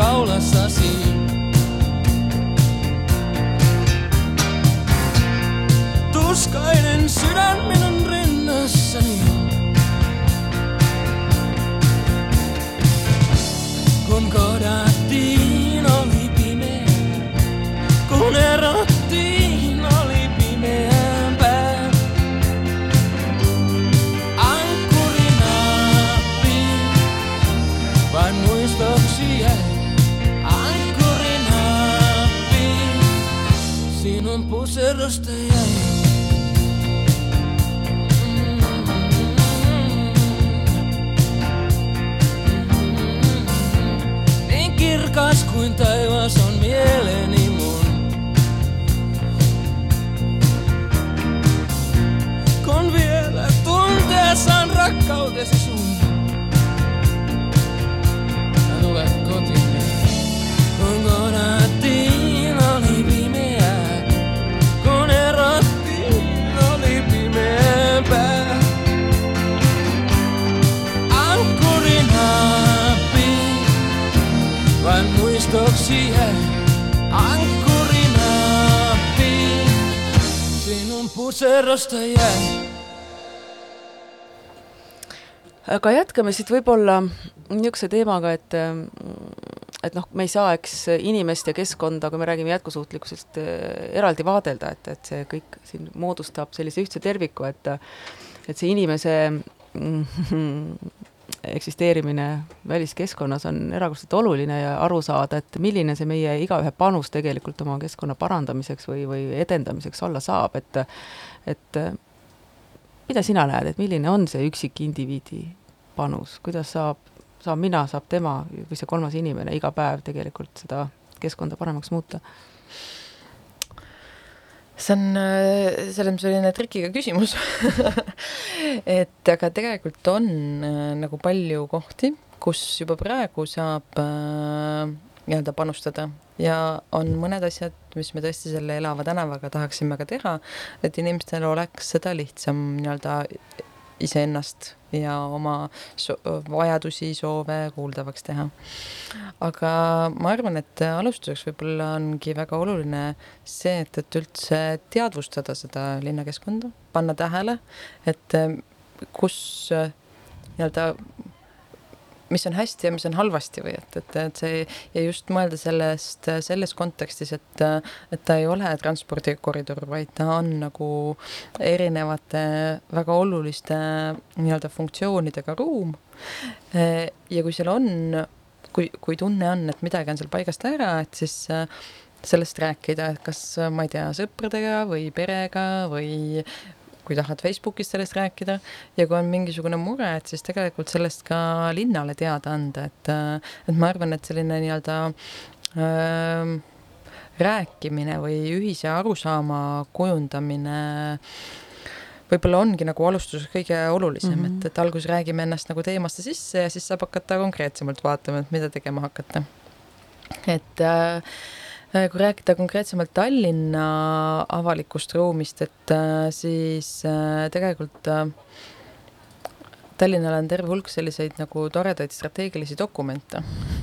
kaulassasi. Puserosta jäi. Niin kirkas kuin taivas on mieleni mun. Kun vielä tuntea saan rakkautesi vain muistoksi jäi. Ankkurinappi, sinun puserosta jäi. aga jätkame siit võib-olla niisuguse teemaga, et et noh, me ei saa, eks inimest ja keskkonda, kui me räägime jätkusuutlikkusest, eraldi vaadelda, et, et see kõik siin moodustab sellise ühtse terviku, et et see inimese eksisteerimine väliskeskkonnas on erakordselt oluline ja aru saada, et milline see meie igaühe panus tegelikult oma keskkonna parandamiseks või, või edendamiseks olla saab, et et mida sina näed, et milline on see üksikindiviidi panus, kuidas saab, saab mina, saab tema või see kolmas inimene iga päev tegelikult seda keskkonda paremaks muuta? See on äh, selles mõttes selline trikiga küsimus. Et aga tegelikult on äh, nagu palju kohti, kus juba praegu saab äh, nii-öelda panustada. Ja on mõned asjad, mis me tõesti selle elava tänavaga tahaksime ka teha, et inimestel oleks seda lihtsam nii-öelda iseennast ja oma so vajadusi, soove kuuldavaks teha. aga ma arvan, et alustuseks võib-olla ongi väga oluline see, et, et üldse teadvustada seda linnakeskkonda, panna tähele, et kus nii-öelda mis on hästi ja mis on halvasti või et, et, et see ja just mõelda sellest selles kontekstis, et, et ta ei ole transpordikoridor, vaid ta on nagu erinevate väga oluliste nii-öelda funktsioonidega ruum. ja kui seal on, kui, kui tunne on, et midagi on seal paigast ära, et siis sellest rääkida, et kas ma ei tea, sõpradega või perega või kui tahad Facebookis sellest rääkida ja kui on mingisugune mure, et siis tegelikult sellest ka linnale teada anda, et, et ma arvan, et selline nii-öelda äh, rääkimine või ühise arusaama kujundamine võib-olla ongi nagu alustuseks kõige olulisem mm, -hmm. et, et alguses räägime ennast nagu teemasse sisse ja siis saab hakata konkreetsemalt vaatama, et mida tegema hakata. et Äh, kui rääkida konkreetsemalt Tallinna avalikust ruumist, et äh, siis äh, tegelikult Tallinnal on terve hulk selliseid nagu toredaid strateegilisi dokumente,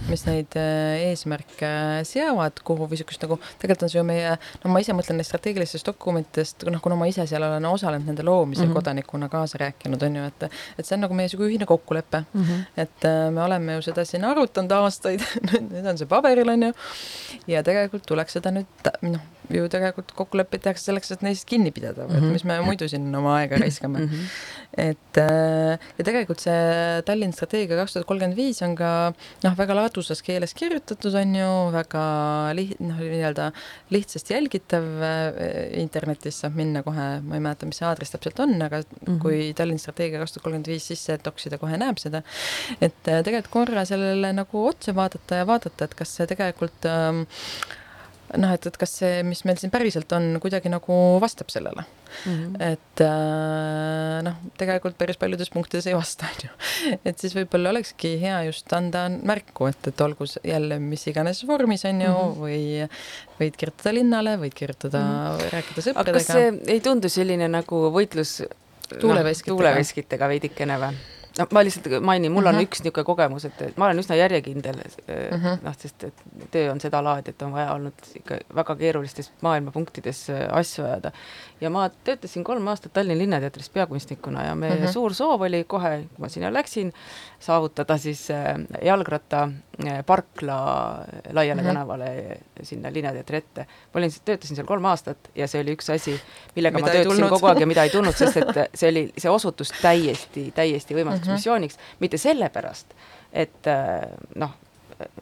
mis neid äh, eesmärke seavad, kuhu või niisugust nagu, tegelikult on see ju meie, no ma ise mõtlen neist strateegilistest dokumentidest, noh, kuna ma ise seal olen osalenud nende loomisel mm -hmm. kodanikuna kaasa rääkinud, on ju, et et see on nagu meie niisugune ühine kokkulepe mm. -hmm. et äh, me oleme ju seda siin arutanud aastaid nüüd on see paberil, on ju, ja tegelikult tuleks seda nüüd noh, ju tegelikult kokkuleppeid tehakse selleks, et neist kinni pidada mm, -hmm. et mhm. mis me muidu siin oma aega raiskame mm. -hmm. et äh, ja tegelikult see Tallinna strateegia kaks tuhat kolmkümmend viis on ka noh, väga ladusas keeles kirjutatud, on ju, väga liht-, noh, nii-öelda lihtsasti jälgitav, äh, internetis saab minna kohe, ma ei mäleta, mis see aadress täpselt on, aga mm -hmm. kui Tallinna strateegia kaks tuhat kolmkümmend viis sisse toksida, kohe näeb seda. et äh, tegelikult korra sellele nagu otsa vaadata ja vaadata, et kas see tegelikult ähm, noh, et, et kas see, mis meil siin päriselt on, kuidagi nagu vastab sellele mm. -hmm. et äh, noh, tegelikult päris paljudes punktides ei vasta, on ju. et siis võib-olla olekski hea just anda märku, et, et olgu jälle mis iganes vormis, on ju mm, -hmm. või võid kirjutada linnale, võid kirjutada mm, -hmm. rääkida sõpradega. aga kas see ei tundu selline nagu võitlus tuuleveskitega no,, tuuleveskitega veidikene või? No ma lihtsalt mainin, mul on mm -hmm. üks niisugune kogemus, et, et ma olen üsna järjekindel mm -hmm. noh, sest et töö on sedalaadi, et on vaja olnud ikka väga keerulistes maailmapunktides äh, asju ajada. ja ma töötasin kolm aastat Tallinna Linnateatris peakunstnikuna ja meie mm -hmm. suur soov oli kohe, kui ma sinna läksin, saavutada siis äh, jalgratta parkla laiale mm -hmm. tänavale sinna Linnateatri ette. ma olin, töötasin seal kolm aastat ja see oli üks asi, millega mida ma töötasin kogu aeg ja mida ei tulnud, sest et see oli, see osutus täiesti, täiesti võimatuks mm -hmm. missiooniks, mitte sellepärast, et äh, noh,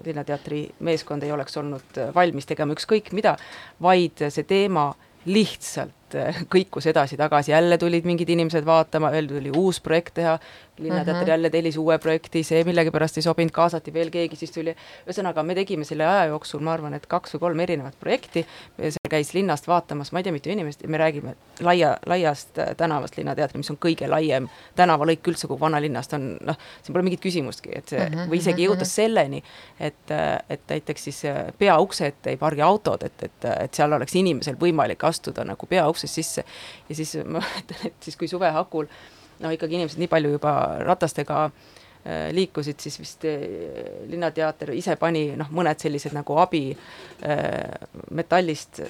Linnateatri meeskond ei oleks olnud valmis tegema ükskõik mida, vaid see teema lihtsalt äh, kõikus edasi-tagasi, jälle tulid mingid inimesed vaatama, veel tuli uus projekt teha, linnateater mm -hmm. jälle tellis uue projekti, see millegipärast ei sobinud, kaasati veel keegi, siis tuli, ühesõnaga me tegime selle aja jooksul, ma arvan, et kaks või kolm erinevat projekti, seal käis linnast vaatamas, ma ei tea, mitu inimest, me räägime laia, laiast äh, tänavast Linnateatri, mis on kõige laiem tänavalõik üldse kogu vanalinnast, on noh, siin pole mingit küsimustki, et see mm -hmm. või isegi jõuda selleni, et, äh, et näiteks siis peaukse ette ei pargi autod, et, et, et seal oleks inimesel võimalik astuda nagu peauksest sisse ja siis ma mõtlen, et siis kui suve hakul noh, ikkagi inimesed nii palju juba ratastega äh, liikusid, siis vist äh, Linnateater ise pani noh, mõned sellised nagu abi äh, metallist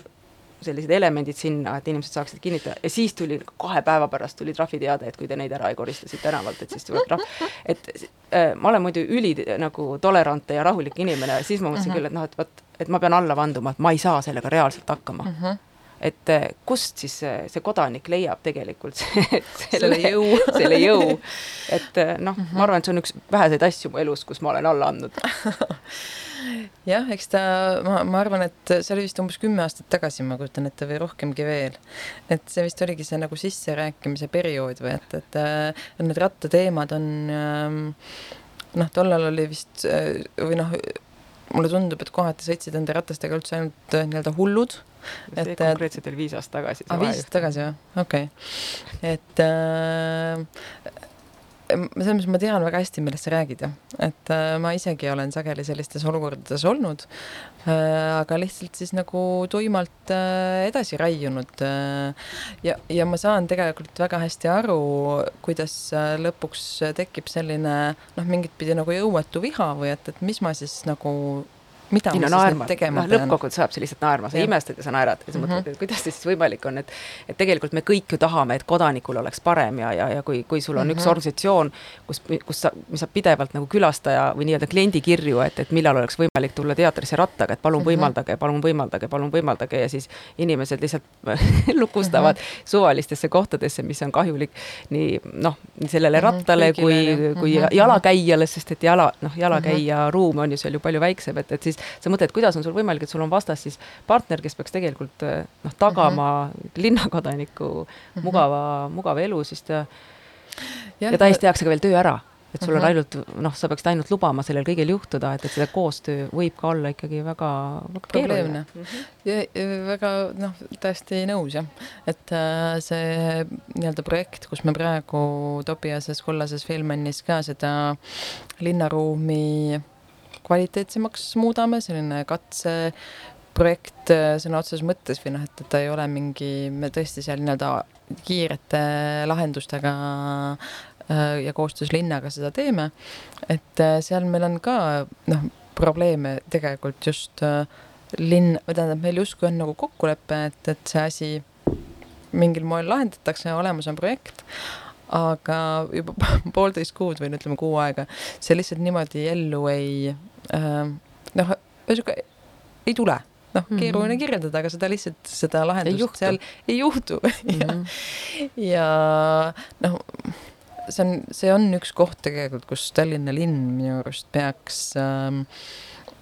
sellised elemendid sinna, et inimesed saaksid kinnitada ja siis tuli kahe päeva pärast tuli trahviteade, et kui te neid ära ei korista siit tänavalt, et siis tuleb trahv. et äh, ma olen muidu üli nagu tolerantne ja rahulik inimene, siis ma mõtlesin uh mhm. -huh. küll, et noh, et vot, et ma pean alla vanduma, et ma ei saa sellega reaalselt hakkama uh. Mhm. -huh et eh, kust siis see, kodanik leiab tegelikult selle, selle jõu selle jõu, et eh, noh mm -hmm., ma arvan, et see on üks väheseid asju mu elus, kus ma olen alla andnud jah, eks ta, ma, ma arvan, et see oli vist umbes kümme aastat tagasi, ma kujutan ette, või rohkemgi veel. et see vist oligi see nagu sisserääkimise periood või et, et, et need rattateemad on ähm, noh, tollal oli vist või noh, mulle tundub, et kohati sõitsid nende ratastega üldse ainult nii-öelda hullud et see konkreetselt oli viis aastat tagasi. aa, viis aastat tagasi või? okei okay.. et äh, selles mõttes ma tean väga hästi, millest sa räägid, jah. et äh, ma isegi olen sageli sellistes olukordades olnud äh,, aga lihtsalt siis nagu tuimalt äh, edasi raiunud äh,. ja, ja ma saan tegelikult väga hästi aru, kuidas äh, lõpuks tekib selline noh, mingit pidi nagu jõuetu viha või et, et mis ma siis nagu mida ma no siis naerma nüüd, tegema noh pean. lõppkokkuvõttes saab see lihtsalt naerma, sa imestad ja sa naerad ja sa mõtled, et kuidas see siis võimalik on, et et tegelikult me kõik ju tahame, et kodanikul oleks parem ja, ja, ja kui, kui sul on mm -hmm. üks Mhm. organisatsioon, kus, kus sa, mis saab pidevalt nagu külastaja või nii-öelda kliendi kirju, et, et millal oleks võimalik tulla teatrisse rattaga, et palun Mhm. võimaldage, palun võimaldage, palun võimaldage ja siis inimesed lihtsalt lukustavad suvalistesse kohtadesse, mis on kahjulik nii noh, nii sellele Mhm, rattale kõigile, kui kui Mhm. jalakäijale, sest et jala, noh, jalakäija ruum on ju seal ju palju väiksem, et, et siis sa mõtled, kuidas on sul võimalik, et sul on vastas siis partner, kes peaks tegelikult eh, noh, tagama linnakodaniku mugava, mugava elu, siis ta Jah, ja täiesti tehakse ka veel töö ära. et sul on Mhm. ainult noh, sa peaksid ainult lubama sellel kõigel juhtuda, et, et seda koostöö võib ka olla ikkagi väga, väga keeruline.. ja, ja väga noh, täiesti nõus jah, et äh, see nii-öelda projekt, kus me praegu Tobiases kollases Filmennis ka seda linnaruumi kvaliteetsemaks muudame, selline katseprojekt äh, sõna otseses mõttes või noh, et, ta ei ole mingi, me tõesti seal nii-öelda kiirete lahendustega äh, ja koostöös linnaga seda teeme, et äh, seal meil on ka noh, probleeme tegelikult just linn, või tähendab, meil justkui on nagu kokkulepe, et, et see asi mingil moel lahendatakse, olemas on projekt, aga juba poolteist kuud või no ütleme kuu aega, see lihtsalt niimoodi ellu ei noh, ühesõnaga ei tule. noh, Mhm. keeruline kirjeldada, aga seda lihtsalt, seda lahendust juhtu. seal ei juhtu ja, Mhm. ja noh, see on, see on üks koht tegelikult, kus Tallinna linn minu arust peaks ähm,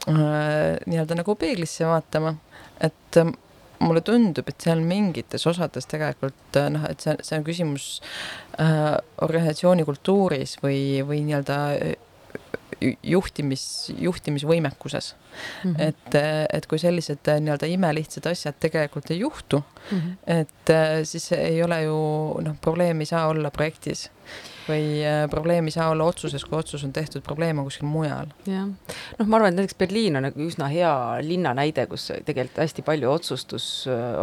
äh, nii-öelda nagu peeglisse vaatama, et ähm, mulle tundub, et seal mingites osades tegelikult äh, noh, et see, see on küsimus äh, organisatsiooni kultuuris või, või nii-öelda äh, juhtimis, juhtimisvõimekuses. Mhm. et, et kui sellised äh, nii-öelda imelihtsad asjad tegelikult ei juhtu, Mhm. et äh, siis ei ole ju noh, probleem ei saa olla projektis või äh, probleem ei saa olla otsuses, kui otsus on tehtud, probleem on kuskil mujal. jah, noh, ma arvan, et näiteks Berliin on nagu üsna hea linna näide, kus tegelikult hästi palju otsustus,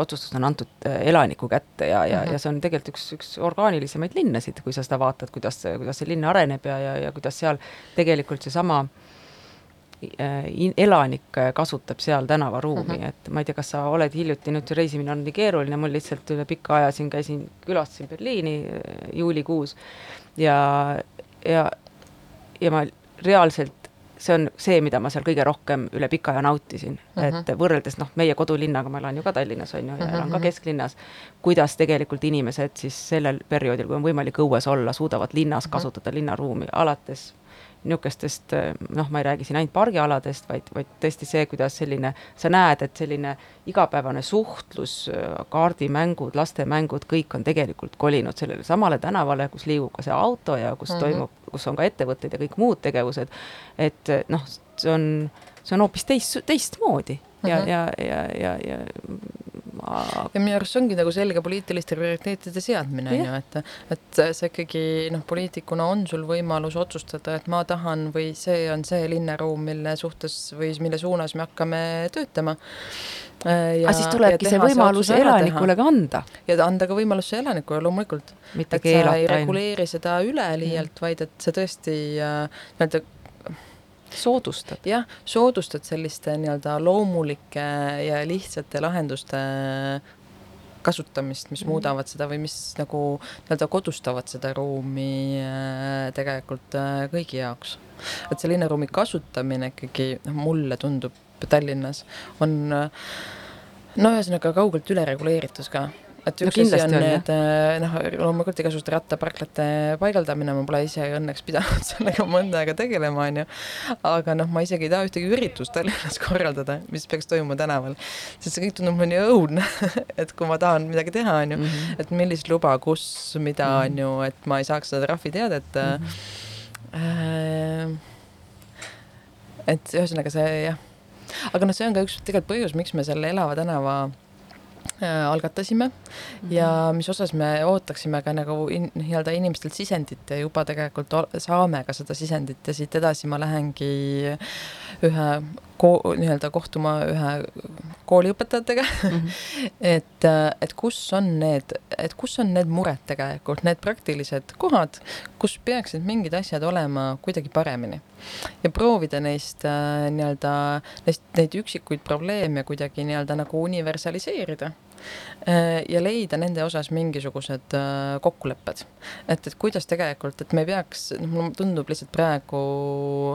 otsustust on antud äh, elaniku kätte ja, ja, Mhm. ja see on tegelikult üks, üks orgaanilisemaid linnasid, kui sa seda vaatad, kuidas, kuidas see linn areneb ja, ja, ja kuidas seal tegelikult seesama äh, elanik äh, kasutab seal tänavaruumi mm. -hmm. et ma ei tea, kas sa oled hiljuti, nüüd reisimine on nii keeruline, mul lihtsalt üle pika aja siin käisin, külastasin Berliini äh, juulikuus ja, ja, ja ma reaalselt see on see, mida ma seal kõige rohkem üle pika aja nautisin mm. -hmm. et võrreldes noh, meie kodulinnaga, ma elan ju ka Tallinnas on ju ja Mhm, elan ka mhm. kesklinnas, kuidas tegelikult inimesed siis sellel perioodil, kui on võimalik õues olla, suudavad linnas Mhm. kasutada linnaruumi alates niisugustest noh, ma ei räägi siin ainult pargialadest, vaid, vaid tõesti see, kuidas selline, sa näed, et selline igapäevane suhtlus, kaardimängud, lastemängud, kõik on tegelikult kolinud sellele samale tänavale, kus liigub ka see auto ja kus mm. -hmm. toimub, kus on ka ettevõtted ja kõik muud tegevused. et noh, see on, see on hoopis teist, teistmoodi ja mm. -hmm. ja, ja, ja, ja ma ja minu arust see ongi nagu selge poliitiliste prioriteetide seadmine, on ju, et, et see ikkagi noh, poliitikuna on sul võimalus otsustada, et ma tahan või see on see linnaruum, mille suhtes või mille suunas me hakkame töötama. aga siis tulebki see võimalus elanikule ka anda, ja anda ka võimalus see elanikule loomulikult, et sa ei reguleeri seda üleliialt, vaid et sa tõesti äh, nii-öelda soodustad. jah, soodustad selliste nii-öelda loomulike ja lihtsate lahenduste kasutamist, mis Mhm. muudavad seda või mis nagu nii-öelda kodustavad seda ruumi äh, tegelikult äh, kõigi jaoks. et see linnaruumi kasutamine ikkagi, noh mulle tundub Tallinnas on äh, no ühesõnaga kaugelt ülereguleeritud ka et No üks asi kindlasti on on, need äh, noh, loomulikult igasuguste rattaparklate paigaldamine, ma pole ise õnneks pidanud sellega mõnda aega tegelema, onju. aga noh, ma isegi ei taha ühtegi üritust Tallinnas korraldada, mis peaks toimuma tänaval, sest see kõik tundub mulle nii õudne, et kui ma tahan midagi teha, onju, Mhm. et millist luba, kus, mida, Mhm. onju, et ma ei saaks seda trahviteadet äh,. et ühesõnaga see jah, aga noh, see on ka üks tegelikult põhjus, miks me selle Elava tänava äh, algatasime ja mis osas me ootaksime ka nagu in, nii-öelda inimestelt sisendit ja juba tegelikult saame ka seda sisendit ja siit edasi ma lähengi ühe ko- nii-öelda kohtuma ühe kooliõpetajatega. Mm, -hmm. et, et kus on need, et kus on need mured tegelikult, need praktilised kohad, kus peaksid mingid asjad olema kuidagi paremini. Ja proovida neist äh, nii-öelda, neist, neid üksikuid probleeme kuidagi nii-öelda nagu universaliseerida. äh, ja leida nende osas mingisugused äh, kokkulepped. et, et kuidas tegelikult, et me ei peaks, noh, mulle tundub lihtsalt praegu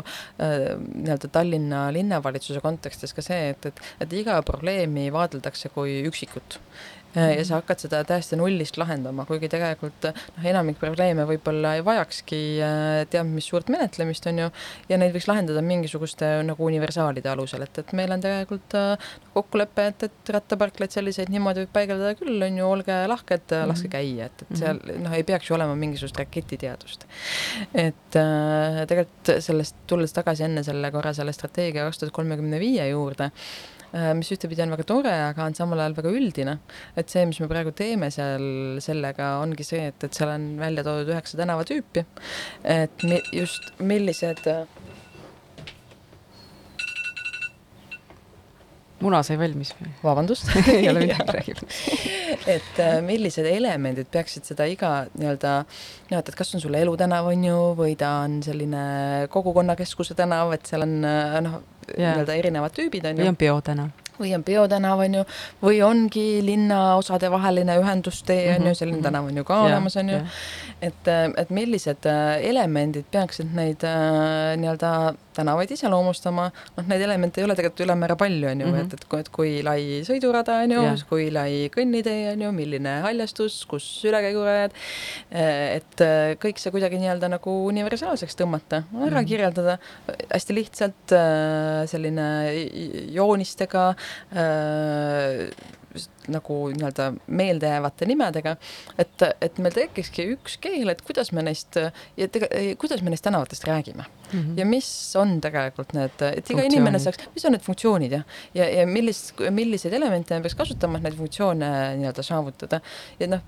äh, nii-öelda Tallinna linnavalitsuse kontekstis ka see, et, et, et iga probleemi vaadeldakse kui üksikut Äh, ja sa hakkad seda täiesti nullist lahendama, kuigi tegelikult noh, enamik probleeme võib-olla ei vajakski äh, teab mis suurt menetlemist, on ju, ja neid võiks lahendada mingisuguste nagu universaalide alusel, et, et meil on tegelikult äh, kokkulepe, et, et rattaparklaid selliseid niimoodi võib paigaldada küll, on ju, olge lahked mm, -hmm. laske käia, et, et seal noh, ei peaks ju olema mingisugust raketiteadust. et äh, tegelikult sellest, tulles tagasi enne selle korra selle strateegia kaks tuhat kolmekümne viie juurde, mis ühtepidi on väga tore, aga on samal ajal väga üldine. et see, mis me praegu teeme seal sellega, ongi see, et, et seal on välja toodud üheksa tänavatüüpi. et mi, just millised muna sai valmis või? vabandust ei ole midagi, räägib. et äh, millised elemendid peaksid seda iga nii-öelda, noh, et, et kas on sul elutänav, on ju, või ta on selline kogukonnakeskuse tänav, et seal on äh, noh, nii-öelda erinevad tüübid, on ju. on peotänav. Või on peotänav, on ju, või ongi linnaosade vaheline ühendustee, on Mhm, ju, selline mhm. tänav on ju ka olemas, on ju. et, et millised äh, elemendid peaksid neid äh, nii-öelda tänavaid iseloomustama, noh, neid elemente ei ole tegelikult ülemäära palju, on ju mm, Mhm. -hmm. et, et kui, et kui lai sõidurada on ju kui lai kõnnitee on ju, milline haljastus, kus ülekäigurajad, et äh, kõik see kuidagi nii-öelda nagu universaalseks tõmmata, ära Mhm. kirjeldada hästi lihtsalt äh, selline joonistega äh, nagu nii-öelda meeldejäävate nimedega, et, et meil tekikski üks keel, et kuidas me neist ja tega, kuidas me neist tänavatest räägime mm -hmm. ja mis on tegelikult need, et iga inimene saaks, mis on need funktsioonid ja, ja, ja millist, milliseid elemente me peaks kasutama, et neid funktsioone nii-öelda saavutada. ja noh,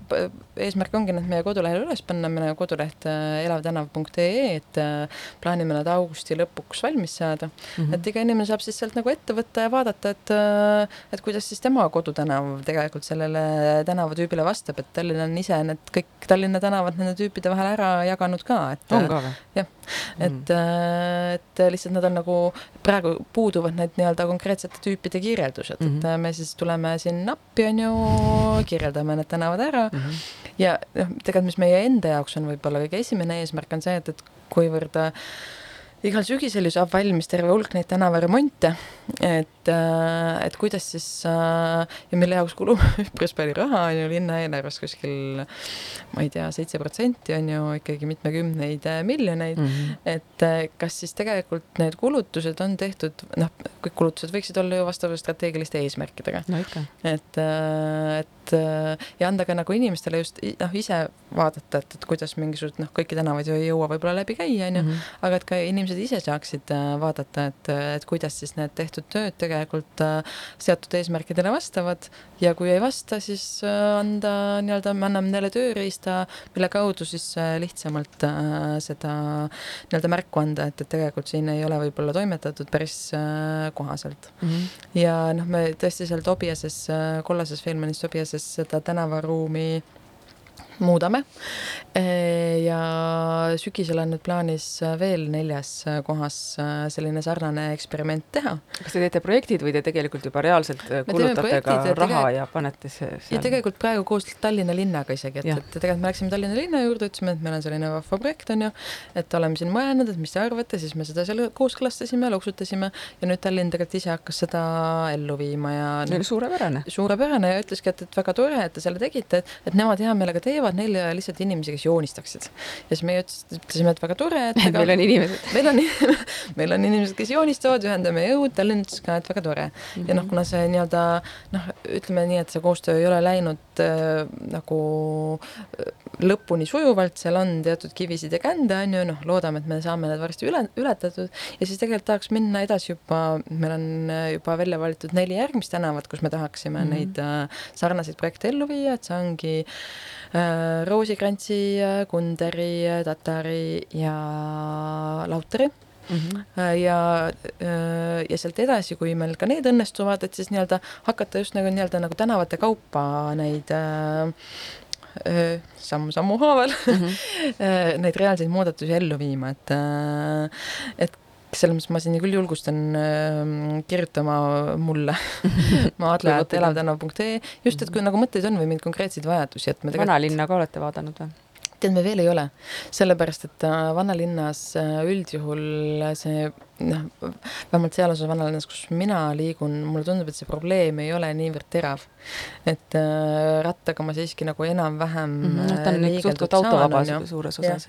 eesmärk ongi need meie kodulehele üles panna, meie koduleht äh, elavtänav.ee, et äh, plaanime nad augusti lõpuks valmis saada mm. -hmm. et iga inimene saab siis sealt nagu ette võtta ja vaadata, et, äh, et kuidas siis tema kodutänav tegelikult sellele tänavatüübile vastab, et Tallinn on ise need kõik Tallinna tänavad nende tüüpide vahel ära jaganud ka, et on ka või? jah, et, et lihtsalt nad on nagu, praegu puuduvad need nii-öelda konkreetsete tüüpide kirjeldused mm, -hmm. et me siis tuleme siin appi, on ju, kirjeldame need tänavad ära mm -hmm. ja noh, tegelikult, mis meie enda jaoks on võib-olla kõige esimene eesmärk, on see, et, et kuivõrd äh, igal sügisel ju saab valmis terve hulk neid tänavaremonte, et, et kuidas siis ja mille jaoks kulub üpris palju raha, on ju linna eelarves kuskil ma ei tea, seitse protsenti on ju ikkagi mitmekümneid miljoneid mm, -hmm. et kas siis tegelikult need kulutused on tehtud, noh, kõik kulutused võiksid olla ju vastavalt strateegiliste eesmärkidega. no et, et ja anda ka nagu inimestele just noh, ise vaadata, et, et kuidas mingisugused noh, kõiki tänavaid ju ei jõua võib-olla läbi käia, on ju, aga et ka inimesed ise saaksid vaadata, et, et kuidas siis need tehtud tööd tegelikult seatud eesmärkidele vastavad ja kui ei vasta, siis anda nii-öelda, me anname neile tööriista, mille kaudu siis lihtsamalt seda nii-öelda märku anda, et, et tegelikult siin ei ole võib-olla toimetatud päris kohaselt mm. -hmm. ja noh, me tõesti seal Tobiases, kollases Filmanis Tobiases seda tänavaruumi muudame. ja sügisel on nüüd plaanis veel neljas kohas selline sarnane eksperiment teha. kas te teete projektid või te tegelikult juba reaalselt kulutate ka raha ja panete see seal? ja tegelikult praegu koos Tallinna linnaga isegi, et, et tegelikult me läksime Tallinna linna juurde, ütlesime, et meil on selline vahva projekt, on ju, et oleme siin mõelnud, et mis te arvate, siis me seda seal kooskõlastasime, loksutasime ja nüüd Tallinn tegelikult ise hakkas seda ellu viima ja no, suurepärane. suurepärane ja ütleski, et, et väga tore, et te selle tegite, et, et nemad hea meelega teevad, neil ei ole lihtsalt inimesi, kes joonistaksid. ja siis meie ütlesime, et väga tore, et aga... meil on inimesed. meil on, meil on inimesed, kes joonistavad, ühendame jõud, Tallinn ütles ka, et väga tore mm. -hmm. ja noh, kuna see nii-öelda noh, ütleme nii, et see koostöö ei ole läinud äh, nagu lõpuni sujuvalt, seal on teatud kivisid ja kände, on ju, noh, loodame, et me saame need varsti üle, ületatud ja siis tegelikult tahaks minna edasi juba, meil on äh, juba välja valitud neli järgmist tänavat, kus me tahaksime mm. -hmm. neid äh, sarnaseid projekte ellu viia, et see ongi äh, Roosikrantsi äh,, Kunderi äh,, Tatari ja Lauteri Mhm. Äh, ja, ja sealt edasi, kui meil ka need õnnestuvad, et siis nii-öelda hakata just nagu nii-öelda nagu tänavate kaupa neid äh, samm-sammu haaval Mhm. äh, neid reaalseid muudatusi ellu viima, et äh, et selles mõttes ma siin küll julgustan äh, kirjutama mulle. Maadlevad.elavtänav.ee just, et kui nagu mõtteid on või mingeid konkreetseid vajadusi, et me tegelikult vanalinna ka olete vaadanud või? tead, me veel ei ole, sellepärast et äh, vanalinnas äh, üldjuhul see noh, vähemalt seal osas vanalinnas, kus mina liigun, mulle tundub, et see probleem ei ole niivõrd terav. et äh, rattaga ma siiski nagu enam-vähem äh, on ju. suures osas.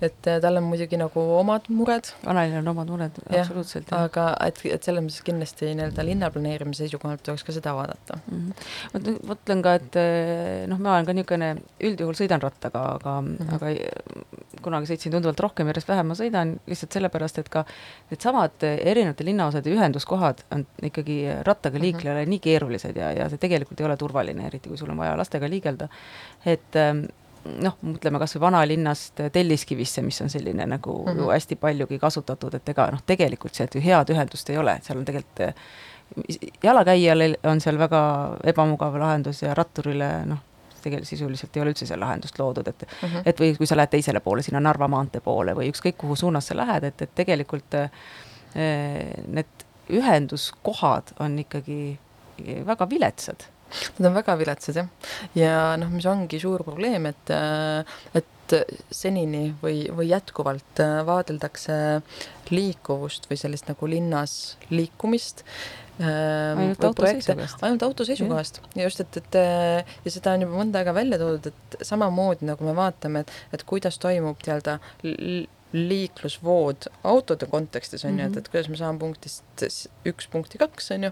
et äh, tal on muidugi nagu omad mured, vanalinna on omad mured, absoluutselt. aga et, et selles mõttes kindlasti nii-öelda linnaplaneerimise seisukohalt tuleks ka seda vaadata. Mhm. ma t- mõtlen ka, et eh, noh, ma olen ka niisugune, üldjuhul sõidan rattaga, aga mm. -hmm. aga eh, kunagi sõitsin tunduvalt rohkem, järjest vähem ma sõidan, lihtsalt sellepärast, et ka needsamad eh, erinevate linnaosade ühenduskohad on ikkagi rattaga Mhm. liiklejale nii keerulised ja, ja see tegelikult ei ole turvaline, eriti kui sul on vaja lastega liigelda. et eh, noh, mõtleme kas või vanalinnast Telliskivisse, mis on selline nagu mm Mhm. -hmm. ju hästi paljugi kasutatud, et ega noh, tegelikult sealt ju head ühendust ei ole, et seal on tegelikult eh, jalakäijale on seal väga ebamugav lahendus ja ratturile noh, tegelikult sisuliselt ei ole üldse seal lahendust loodud, et Mhm. et või kui sa lähed teisele poole, sinna Narva maantee poole või ükskõik kuhu suunas sa lähed, et, et tegelikult eh, need ühenduskohad on ikkagi väga viletsad. Nad on väga viletsad jah, ja noh, mis ongi suur probleem, et, et senini või, või jätkuvalt äh, vaadeldakse liikuvust või sellist nagu linnas liikumist ähm, Ainult auto seisukohast. ainult auto seisukohast ja just, et, et äh, ja seda on juba mõnda aega välja toodud, et samamoodi nagu me vaatame, et, et kuidas toimub nii-öelda liiklusvood autode kontekstis on ju, et, Mhm. et kuidas me saame punktist üks punkti kaks on ju,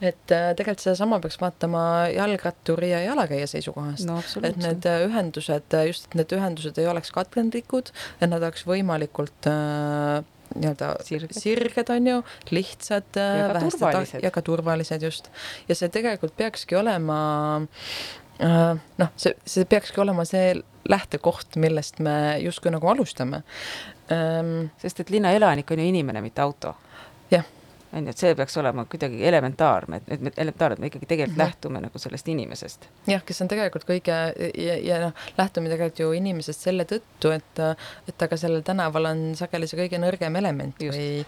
et äh, tegelikult sedasama peaks vaatama jalgratturi ja jalakäija seisukohast no et need äh, ühendused, just, et need ühendused ei oleks katkendlikud, et nad oleks võimalikult äh, nii-öelda Sirged. sirged, on ju, lihtsad äh, Ja ka turvalised. ja ka turvalised just. ja see tegelikult peakski olema äh, noh, see, see peakski olema see lähtekoht, millest me justkui nagu alustame ähm,. sest et linnaelanik on ju inimene, mitte auto. Jah. on ju, et see peaks olema kuidagi elementaarne, et, et me elementaarne, et me ikkagi tegelikult mm -hmm. lähtume nagu sellest inimesest. jah, kes on tegelikult kõige ja, ja noh, lähtume tegelikult ju inimesest selle tõttu, et et aga sellel tänaval on sageli see kõige nõrgem element Just. või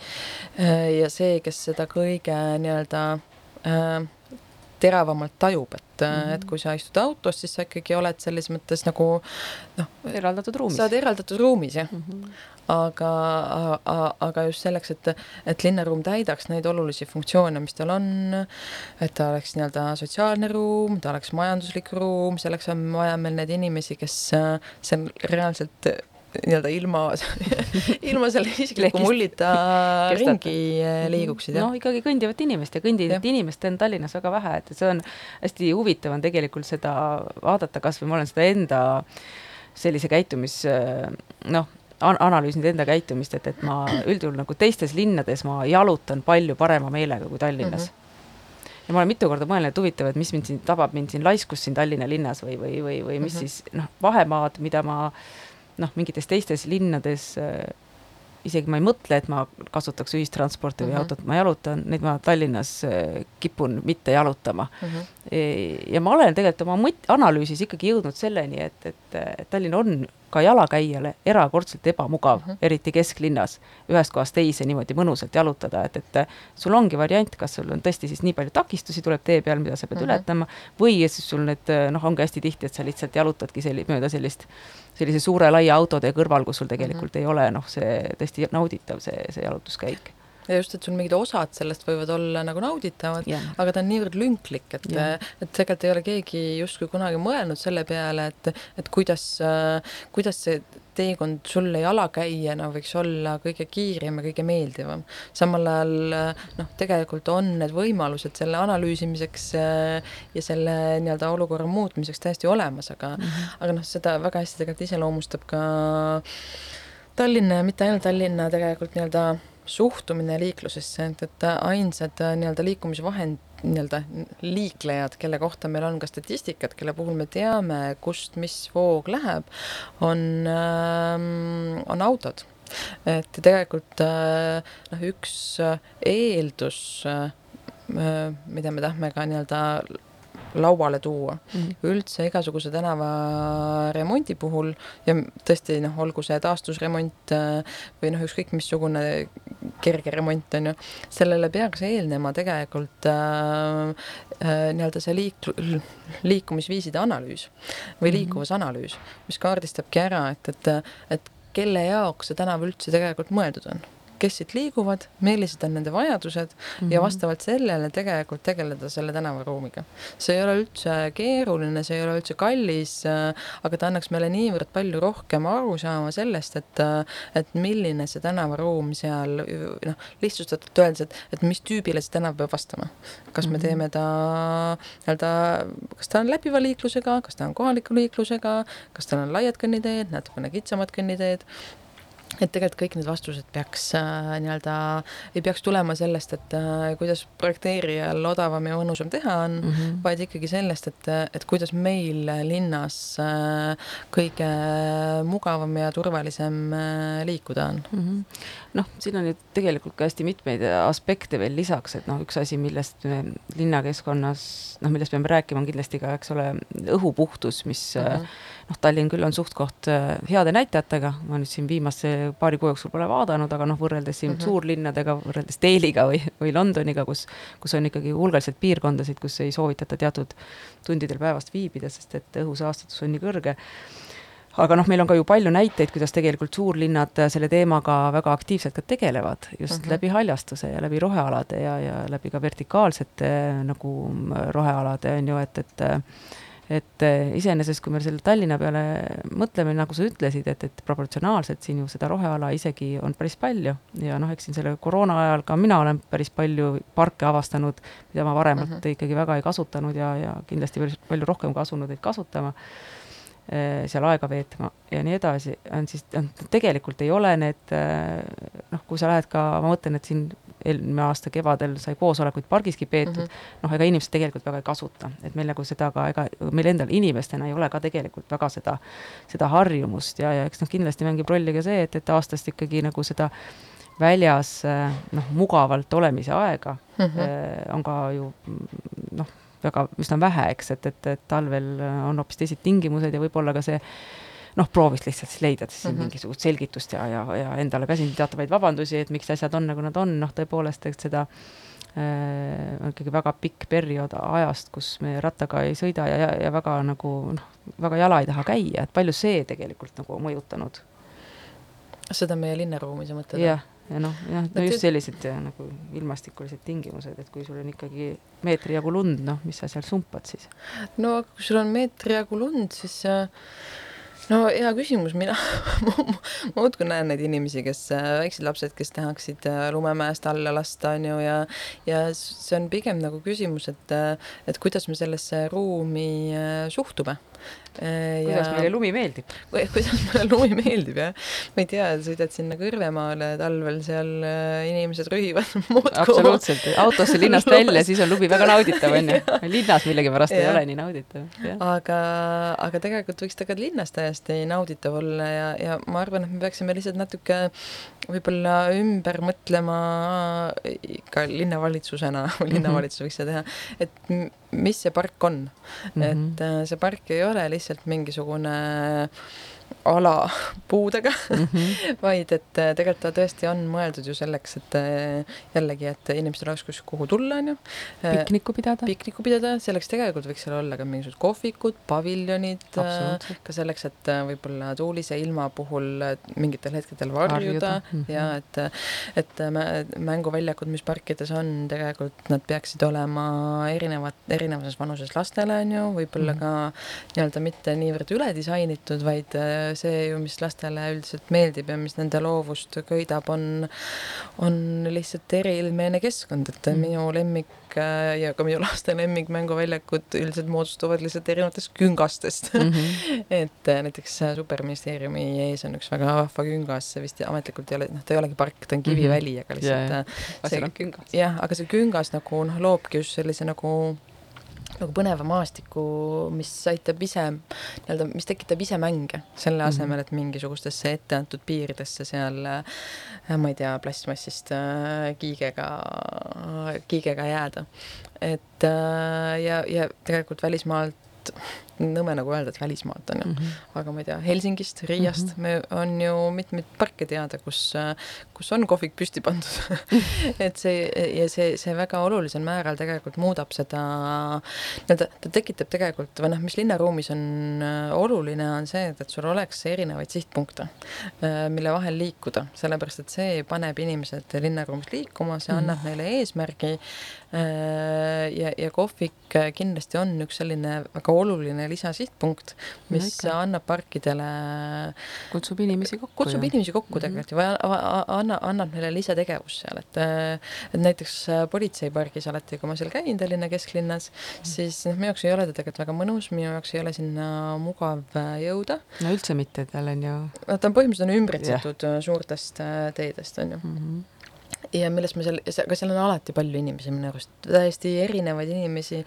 ja see, kes seda kõige nii-öelda äh, teravamalt tajub, et mm, Mhm. -hmm. et kui sa istud autos, siis sa ikkagi oled selles mõttes nagu noh, eraldatud ruumis. sa oled eraldatud ruumis jah mm. -hmm. aga, aga just selleks, et, et linnaruum täidaks neid olulisi funktsioone, mis tal on, et ta oleks nii-öelda sotsiaalne ruum, ta oleks majanduslik ruum, selleks on vaja meil neid inimesi, kes äh, seal reaalselt nii-öelda ilma ilma selle isikliku mullita ringi äh, liiguksid, noh, ikkagi kõndivat inimest ja kõndivat inimest on Tallinnas väga vähe, et see on hästi huvitav on tegelikult seda vaadata, kas või ma olen seda enda sellise käitumis noh an, analüüsinud enda käitumist, et, et ma üldjuhul nagu teistes linnades ma jalutan palju parema meelega kui Tallinnas mm. -hmm. ja ma olen mitu korda mõelnud, et huvitav, et mis mind siin tabab, mind siin laiskus siin Tallinna linnas või, või, või, või mis mm. -hmm. siis noh, vahemaad, mida ma noh, mingites teistes linnades äh, isegi ma ei mõtle, et ma kasutaks ühistransporti või Mhm. autot, ma jalutan, neid ma Tallinnas äh, kipun mitte jalutama mm. -hmm. Ja ma olen tegelikult oma mõt-, analüüsis ikkagi jõudnud selleni, et, et, et Tallinn on ka jalakäijale erakordselt ebamugav mm. -hmm. eriti kesklinnas, ühest kohast teise niimoodi mõnusalt jalutada, et, et sul ongi variant, kas sul on tõesti siis nii palju takistusi tuleb tee peal, mida sa pead mm. -hmm. ületama, või siis sul need noh, ongi hästi tihti, et sa lihtsalt jalutadki selli-, mööda sellist sellise suure laia autotee kõrval, kus sul tegelikult mm -hmm. ei ole noh, see tõesti nauditav, see, see jalutuskäik ja just, et sul mingid osad sellest võivad olla nagu nauditavad, Jah. aga ta on niivõrd lünklik, et, Jah. et tegelikult ei ole keegi justkui kunagi mõelnud selle peale, et, et kuidas, kuidas see teekond sulle jalakäijana võiks olla kõige kiirem ja kõige meeldivam. samal ajal noh, tegelikult on need võimalused selle analüüsimiseks äh, ja selle nii-öelda olukorra muutmiseks täiesti olemas, aga mm, -hmm. aga noh, seda väga hästi tegelikult iseloomustab ka Tallinna ja mitte ainult Tallinna tegelikult nii-öelda suhtumine liiklusesse, et, et ainsad äh, nii-öelda liikumisvahend, nii-öelda liiklejad, kelle kohta meil on ka statistikat, kelle puhul me teame, kust mis voog läheb, on äh,, on autod. et tegelikult äh, noh, üks äh, eeldus äh,, mida me tahame ka nii-öelda lauale tuua mm. -hmm. üldse igasuguse tänava remondi puhul ja tõesti noh, olgu see taastusremont või noh, ükskõik missugune kerge remont on ju, sellele peaks eelnema tegelikult äh, äh, nii-öelda see liik-, liikumisviiside analüüs või liikuvusanalüüs, mis kaardistabki ära, et, et, et kelle jaoks see tänav üldse tegelikult mõeldud on kes siit liiguvad, millised on nende vajadused mm -hmm. ja vastavalt sellele tegelikult tegeleda selle tänavaruumiga. see ei ole üldse keeruline, see ei ole üldse kallis, aga ta annaks meile niivõrd palju rohkem arusaama sellest, et, et milline see tänavaruum seal noh, lihtsustatult öeldes, et, et mis tüübile see tänav peab vastama. kas me mhm. teeme ta nii-öelda, kas ta on läbiva liiklusega, kas ta on kohaliku liiklusega, kas tal on laiad kõnniteed, natukene kitsamad kõnniteed et tegelikult kõik need vastused peaks äh, nii-öelda, ei peaks tulema sellest, et äh, kuidas projekteerijal odavam ja mõnusam teha on mm, -hmm. vaid ikkagi sellest, et, et kuidas meil linnas äh, kõige mugavam ja turvalisem äh, liikuda on mm. -hmm. noh, siin on ju tegelikult ka hästi mitmeid aspekte veel lisaks, et noh, üks asi, millest me linnakeskkonnas, noh, millest peame rääkima, on kindlasti ka, eks ole, õhupuhtus, mis mm -hmm noh, Tallinn küll on suht koht äh, heade näitajatega, ma nüüd siin viimase paari kuu jooksul pole vaadanud, aga noh, võrreldes siin mm -hmm. suurlinnadega, võrreldes Dale'iga või, või Londoniga, kus, kus on ikkagi hulgaliselt piirkondasid, kus ei soovitata teatud tundidel päevast viibida, sest et õhusaastatus on nii kõrge aga noh, meil on ka ju palju näiteid, kuidas tegelikult suurlinnad selle teemaga väga aktiivselt ka tegelevad, just mhm. -huh. läbi haljastuse ja läbi rohealade ja, ja läbi ka vertikaalsete nagu rohealade on ju, et, et et eh, iseenesest, kui me selle Tallinna peale mõtleme, nagu sa ütlesid, et, et proportsionaalselt siin ju seda roheala isegi on päris palju ja noh, eks siin selle koroona ajal ka mina olen päris palju parke avastanud, mida ma varemalt mhm. -huh. ikkagi väga ei kasutanud ja, ja kindlasti päris palju rohkem ka asunud neid kasutama seal aega veetma ja nii edasi, on siis, tegelikult ei ole need noh, kui sa lähed ka, ma mõtlen, et siin eelmine aasta kevadel sai koosolekuid pargiski peetud mm -hmm., noh, ega inimesed tegelikult väga ei kasuta, et meil nagu seda ka, ega meil endal inimestena ei ole ka tegelikult väga seda, seda harjumust ja, ja eks noh, kindlasti mängib rolli ka see, et, et aastast ikkagi nagu seda väljas noh, mugavalt olemise aega mm -hmm. on ka ju noh, väga üsna vähe, eks, et, et, et talvel on hoopis teised tingimused ja võib-olla ka see noh, prooviks lihtsalt siis leida siis mm -hmm. mingisugust selgitust ja, ja, ja endale ka siin teatavaid vabandusi, et miks asjad on, nagu nad on, noh, tõepoolest, et seda äh, on ikkagi väga pikk periood ajast, kus me rattaga ei sõida ja, ja, ja väga nagu noh, väga jala ei taha käia, et palju see tegelikult nagu mõjutanud? seda meie linnaruumi sa mõtled? jah, ja noh, jah, no just sellised ja, nagu ilmastikulised tingimused, et kui sul on ikkagi meetri jagu lund, noh, mis sa seal sumpad siis? no kui sul on meetri jagu lund, siis äh, no hea küsimus, mina ma muudkui näen neid inimesi, kes, äh, väiksed lapsed, kes tahaksid äh, lumemäest alla lasta, on ju, ja ja see on pigem nagu küsimus, et, äh, et kuidas me sellesse ruumi suhtume Äh, kuidas meile lumi meeldib? kuidas meile lumi meeldib, jah. ma ei tea, sõidad sinna Kõrvemaale talvel, seal äh, inimesed rühivad absoluutselt, autosse linnast välja, siis on lumi väga nauditav, onju. linnas millegipärast ei ole nii nauditav. aga, aga tegelikult võiks ta ka linnas täiesti nauditav olla ja, ja ma arvan, et me peaksime lihtsalt natuke võib-olla ümber mõtlema ka linnavalitsusena, linnavalitsus võiks seda teha, et mis see park on mm. -hmm. et äh, see park ei ole lihtsalt mingisugune ala puudega mm. -hmm. vaid et äh, tegelikult ta tõesti on mõeldud ju selleks, et äh, jällegi, et inimestel oleks kus, kuhu tulla, on ju. piknikku pidada. piknikku pidada, selleks tegelikult võiks seal olla ka mingisugused kohvikud, paviljonid, ka selleks, et äh, võib-olla tuulise ilma puhul äh, mingitel hetkedel varjuda, Varjuda, varjuda. mhm. ja et, et äh, mä- mänguväljakud, mis parkides on, tegelikult nad peaksid olema erinevad, erinevas vanuses lastele, on ju, võib-olla Mhm. ka nii-öelda mitte niivõrd üle disainitud, vaid äh, see ju, mis lastele üldiselt meeldib ja mis nende loovust köidab, on, on lihtsalt eriilmeline keskkond, et Mhm. minu lemmik äh, ja ka minu laste lemmikmänguväljakud üldiselt moodustuvad lihtsalt erinevatest küngastest Mm -hmm. et äh, näiteks äh, superministeeriumi ees on üks väga vahva küngas, see vist ametlikult ei ole, noh, ta ei olegi park, ta on kiviväli, aga lihtsalt Jaa, yeah, aga see- on küngas. jah, aga see küngas nagu noh, loobki just sellise nagu nagu põneva maastiku, mis aitab ise nii-öelda, mis tekitab ise mänge selle Mhm. asemel, et mingisugustesse etteantud piiridesse seal äh, ma ei tea, plastmassist äh, kiigega, kiigega jääda. et äh, ja, ja tegelikult välismaalt nõme nagu öelda, et välismaalt on ju, Mhm. aga ma ei tea, Helsingist, Riiast mm Mhm. -hmm. me on ju mitmeid parke teada, kus, kus on kohvik püsti pandud et see ja see, see väga olulisel määral tegelikult muudab seda, nii-öelda ta tekitab tegelikult või noh, mis linnaruumis on äh, oluline, on see, et, et sul oleks erinevaid sihtpunkte, mille vahel liikuda, sellepärast et see paneb inimesed linnaruumis liikuma, see annab Mhm. neile eesmärgi äh, ja, ja kohvik kindlasti on üks selline väga oluline lisasihtpunkt, mis No annab parkidele, kutsub inimesi kokku. kutsub ju. inimesi kokku Mhm. tegelikult ju või a- a- anna, annab neile lisategevust seal, et et näiteks äh, politseipargis alati, kui ma seal käin Tallinna kesklinnas, Mhm. siis noh, minu jaoks ei ole ta tegelikult väga mõnus, minu jaoks ei ole sinna mugav äh, jõuda. no üldse mitte, tal on ju no ta on põhimõtteliselt on ümbritsetud yeah. suurtest äh, teedest, on ju mm. -hmm. Ja millest ma seal, aga seal on alati palju inimesi minu arust, täiesti erinevaid inimesi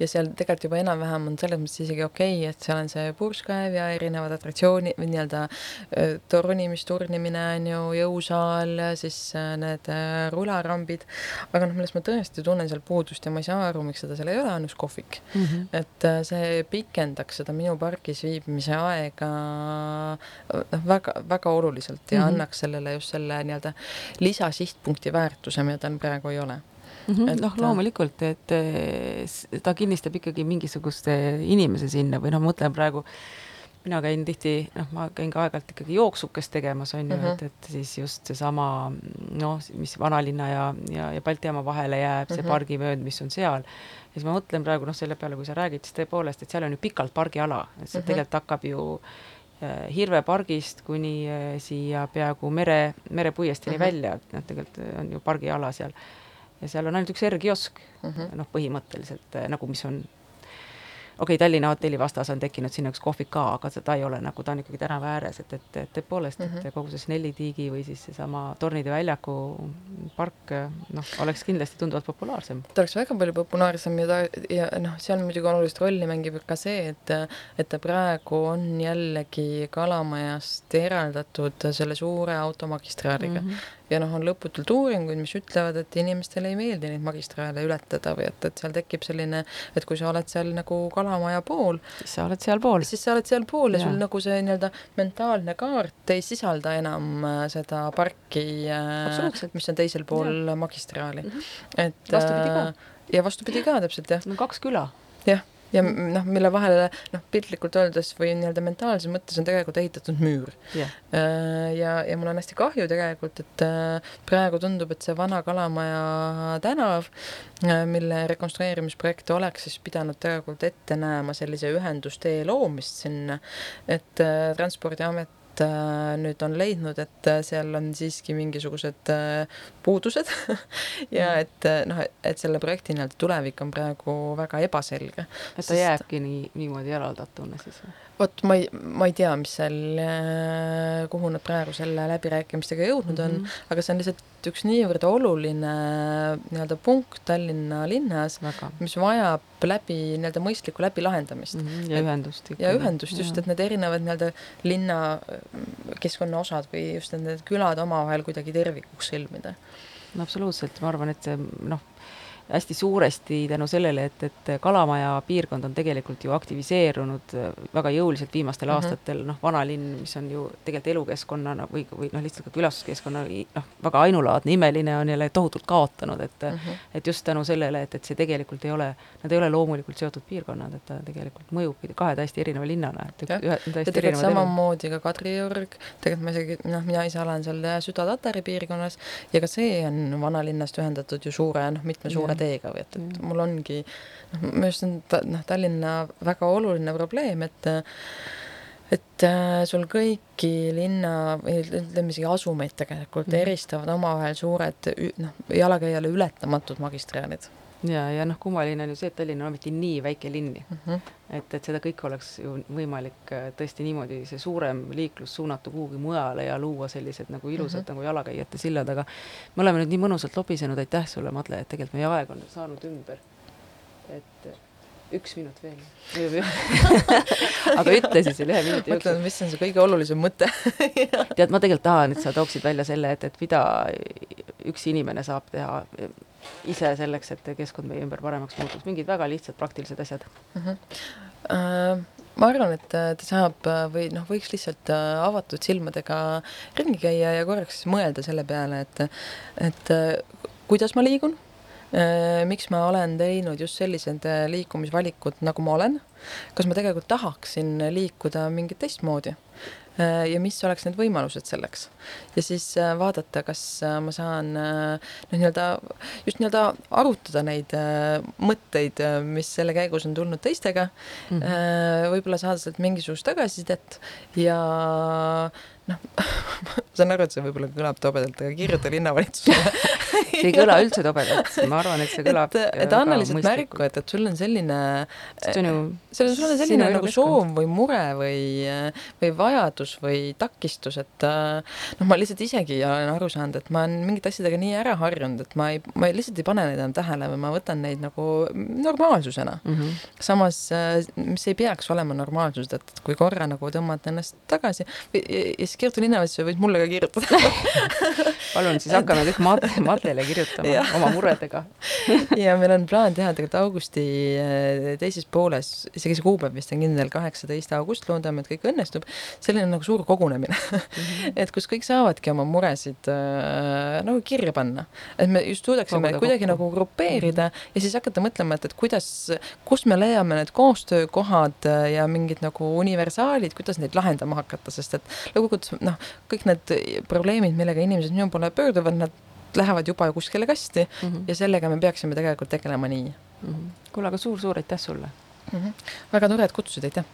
ja seal tegelikult juba enam-vähem on selles mõttes isegi okei okay,, et seal on see purskkaev ja erinevad atraktsioonid või nii-öelda äh, tornimis, turnimine on ju, jõusaal, siis äh, need äh, rularambid, aga noh, millest ma tõesti tunnen seal puudust ja ma ei saa aru, miks seda seal ei ole, on üks kohvik Mm -hmm. et see pikendaks seda minu pargis viibimise aega noh, väga, väga oluliselt ja mm. -hmm. annaks sellele just selle nii-öelda lisasihtpunkti väärtuse, mida tal praegu ei ole. Mhm, Et- noh, loomulikult, et s- ta kinnistab ikkagi mingisugust eh, inimese sinna või noh, ma mõtlen praegu, mina käin tihti, noh, ma käin ka aeg-ajalt ikkagi jooksukest tegemas, on ju Mhm. et, et siis just seesama noh, mis vanalinna ja, ja, ja Balti jaama vahele jääb, see Mhm. pargivöönd, mis on seal. ja siis ma mõtlen praegu noh, selle peale, kui sa räägid, siis tõepoolest, et seal on ju pikalt pargiala, et see Mhm. tegelikult hakkab ju eh, Hirve pargist kuni eh, siia peaaegu mere, merepuiesteeni Mhm. välja, et noh, tegelikult on ju pargiala seal ja seal on ainult üks R-kiosk Mm -hmm. noh, põhimõtteliselt nagu, mis on okei okay,, Tallinna hotelli vastas on tekkinud sinna üks kohvik ka, aga ta ei ole nagu, ta on ikkagi tänava ääres, et, et, et tõepoolest mm, -hmm. Mhm. et kogu see Snelli tiigi või siis seesama Tornide väljaku park, noh, oleks kindlasti tunduvalt populaarsem. ta oleks väga palju populaarsem ja ta ja noh, seal muidugi olulist rolli mängib ka see, et et ta praegu on jällegi Kalamajast eraldatud selle suure automagistraaliga mm. -hmm. ja noh, on lõputult uuringuid, mis ütlevad, et inimestele ei meeldi neid magistraale ületada või et, et seal tekib selline, et kui sa oled seal nagu Kalamaja pool, siis sa oled sealpool. siis sa oled sealpool ja Jaa. sul nagu see nii-öelda mentaalne kaart ei sisalda enam äh, seda parki, Absoluutselt. mis on teisel pool ja. magistraali Mhm. et Vastupidi ka. äh, ja vastupidi ka täpselt jah, no kaks küla. jah, ja noh, mille vahele noh, piltlikult öeldes või nii-öelda mentaalses mõttes on tegelikult ehitatud müür. Jah, Äh, ja, ja mul on hästi kahju tegelikult, et äh, praegu tundub, et see vana Kalamaja tänav, mille rekonstrueerimisprojekt oleks siis pidanud tegelikult ette näema sellise ühendustee loomist sinna, et äh, Transpordiamet äh, nüüd on leidnud, et äh, seal on siiski mingisugused äh, puudused. Ja et äh, noh, et selle projekti nii-öelda tulevik on praegu väga ebaselge. Et ta Sest- jääbki nii, niimoodi eraldatuna siis või? Vot ma ei, ma ei tea, mis seal, kuhu nad praegu selle läbirääkimistega jõudnud on mm, Mhm. -hmm. aga see on lihtsalt üks niivõrd oluline nii-öelda punkt Tallinna linnas, mis vajab läbi nii-öelda mõistlikku läbilahendamist mm. Mhm, ja ühendust ja ühendust just, et need erinevad nii-öelda linna äh, keskkonnaosad või just need, need külad omavahel kuidagi tervikuks sõlmida. no absoluutselt, ma arvan, et see noh, hästi suuresti tänu sellele, et, et Kalamaja piirkond on tegelikult ju aktiviseerunud äh, väga jõuliselt viimastel mm -hmm. aastatel, noh, vanalinn, mis on ju tegelikult elukeskkonnana või, või noh, lihtsalt ka külastuskeskkonna noh, väga ainulaadne, imeline, on jälle tohutult kaotanud, et mm -hmm. et just tänu sellele, et, et see tegelikult ei ole, nad ei ole loomulikult seotud piirkonnad, et ta tegelikult mõjubki kahe täiesti erineva linnana, et ühe, ja tegelikult samamoodi ka Kadriorg, tegelikult ma isegi, noh, mina ise olen seal Süda-Tatari piirkonnas ja ka see on vanalinnast ühendatud ju suure, noh, mitme suure teega või et, et mul ongi, noh, minu arust on ta, noh, Tallinna väga oluline probleem, et et äh, sul kõiki linna või ütleme isegi asumeid tegelikult mm. eristavad omavahel suured noh, jalakäijale ületamatud magistraalid ja, ja noh, kummaline on ju see, et Tallinn on ometi nii väike linn mm, -hmm. et, et seda kõike oleks ju võimalik äh, tõesti niimoodi, see suurem liiklus suunata kuhugi mujale ja luua sellised nagu ilusad mm -hmm. nagu jalakäijate sillad, aga me oleme nüüd nii mõnusalt lobisenud, aitäh sulle, Madle, et tegelikult meie aeg on saanud ümber. et äh, üks minut veel aga ütle siis selle ühe minuti jooksul. mis on see kõige olulisem mõte tead, ma tegelikult tahan, et sa tooksid välja selle, et, et mida üks inimene saab teha ise selleks, et keskkond meie ümber paremaks muutuks, mingid väga lihtsad praktilised asjad mm? -hmm. Uh, ma arvan, et ta saab või noh, võiks lihtsalt äh, avatud silmadega ringi käia ja korraks mõelda selle peale, et, et äh, kuidas ma liigun miks ma olen teinud just sellised liikumisvalikud, nagu ma olen, kas ma tegelikult tahaksin liikuda mingit teistmoodi Äh, ja mis oleks need võimalused selleks. ja siis äh, vaadata, kas äh, ma saan noh, nii-öelda just nii-öelda arutada neid mõtteid, mis selle käigus on tulnud teistega mm -hmm., võib-olla saada sealt mingisugust tagasisidet ja noh ma saan aru, et see võib-olla kõlab tobedalt, aga kirjuta linnavalitsusele see ei kõla üldse tobedalt, ma arvan, et see kõlab et, et anna lihtsalt märku, et, et sul on selline see on ju sul on selline nagu soov või mure või, või vajadus või takistus, et äh, noh, ma lihtsalt isegi olen aru saanud, et ma olen mingite asjadega nii ära harjunud, et ma ei, ma lihtsalt ei pane neid enam tähele või ma võtan neid nagu normaalsusena mm. -hmm. samas, äh, mis ei peaks olema normaalsus, et kui korra nagu tõmmata ennast tagasi ja, ja siis kirjuta linnavalitsusele, võid mulle ka kirjutada palun, siis hakkame kõik Mad-, Madlele kirjutama oma muredega ja meil on plaan teha tegelikult augusti äh, teises pooles, isegi see kuupäev vist on kindel, kaheksateist august, loodame, et kõik õnnestub. selline nagu suur kogunemine. -hmm. et kus kõik saavadki oma muresid äh, nagu kirja panna. et me just suudaksime kuidagi nagu grupeerida -hmm. ja siis hakata mõtlema, et, et kuidas, kus me leiame need koostöökohad ja mingid nagu universaalid, kuidas neid lahendama hakata, sest et lõppkokkuvõttes noh, kõik need probleemid, millega inimesed minu poole pöörduvad, nad lähevad juba kuskile kasti mm -hmm. ja sellega me peaksime tegelikult tegelema nii mm -hmm.. kuule, aga suur-suur aitäh sulle mm! -hmm. väga tore, et kutsusid, aitäh!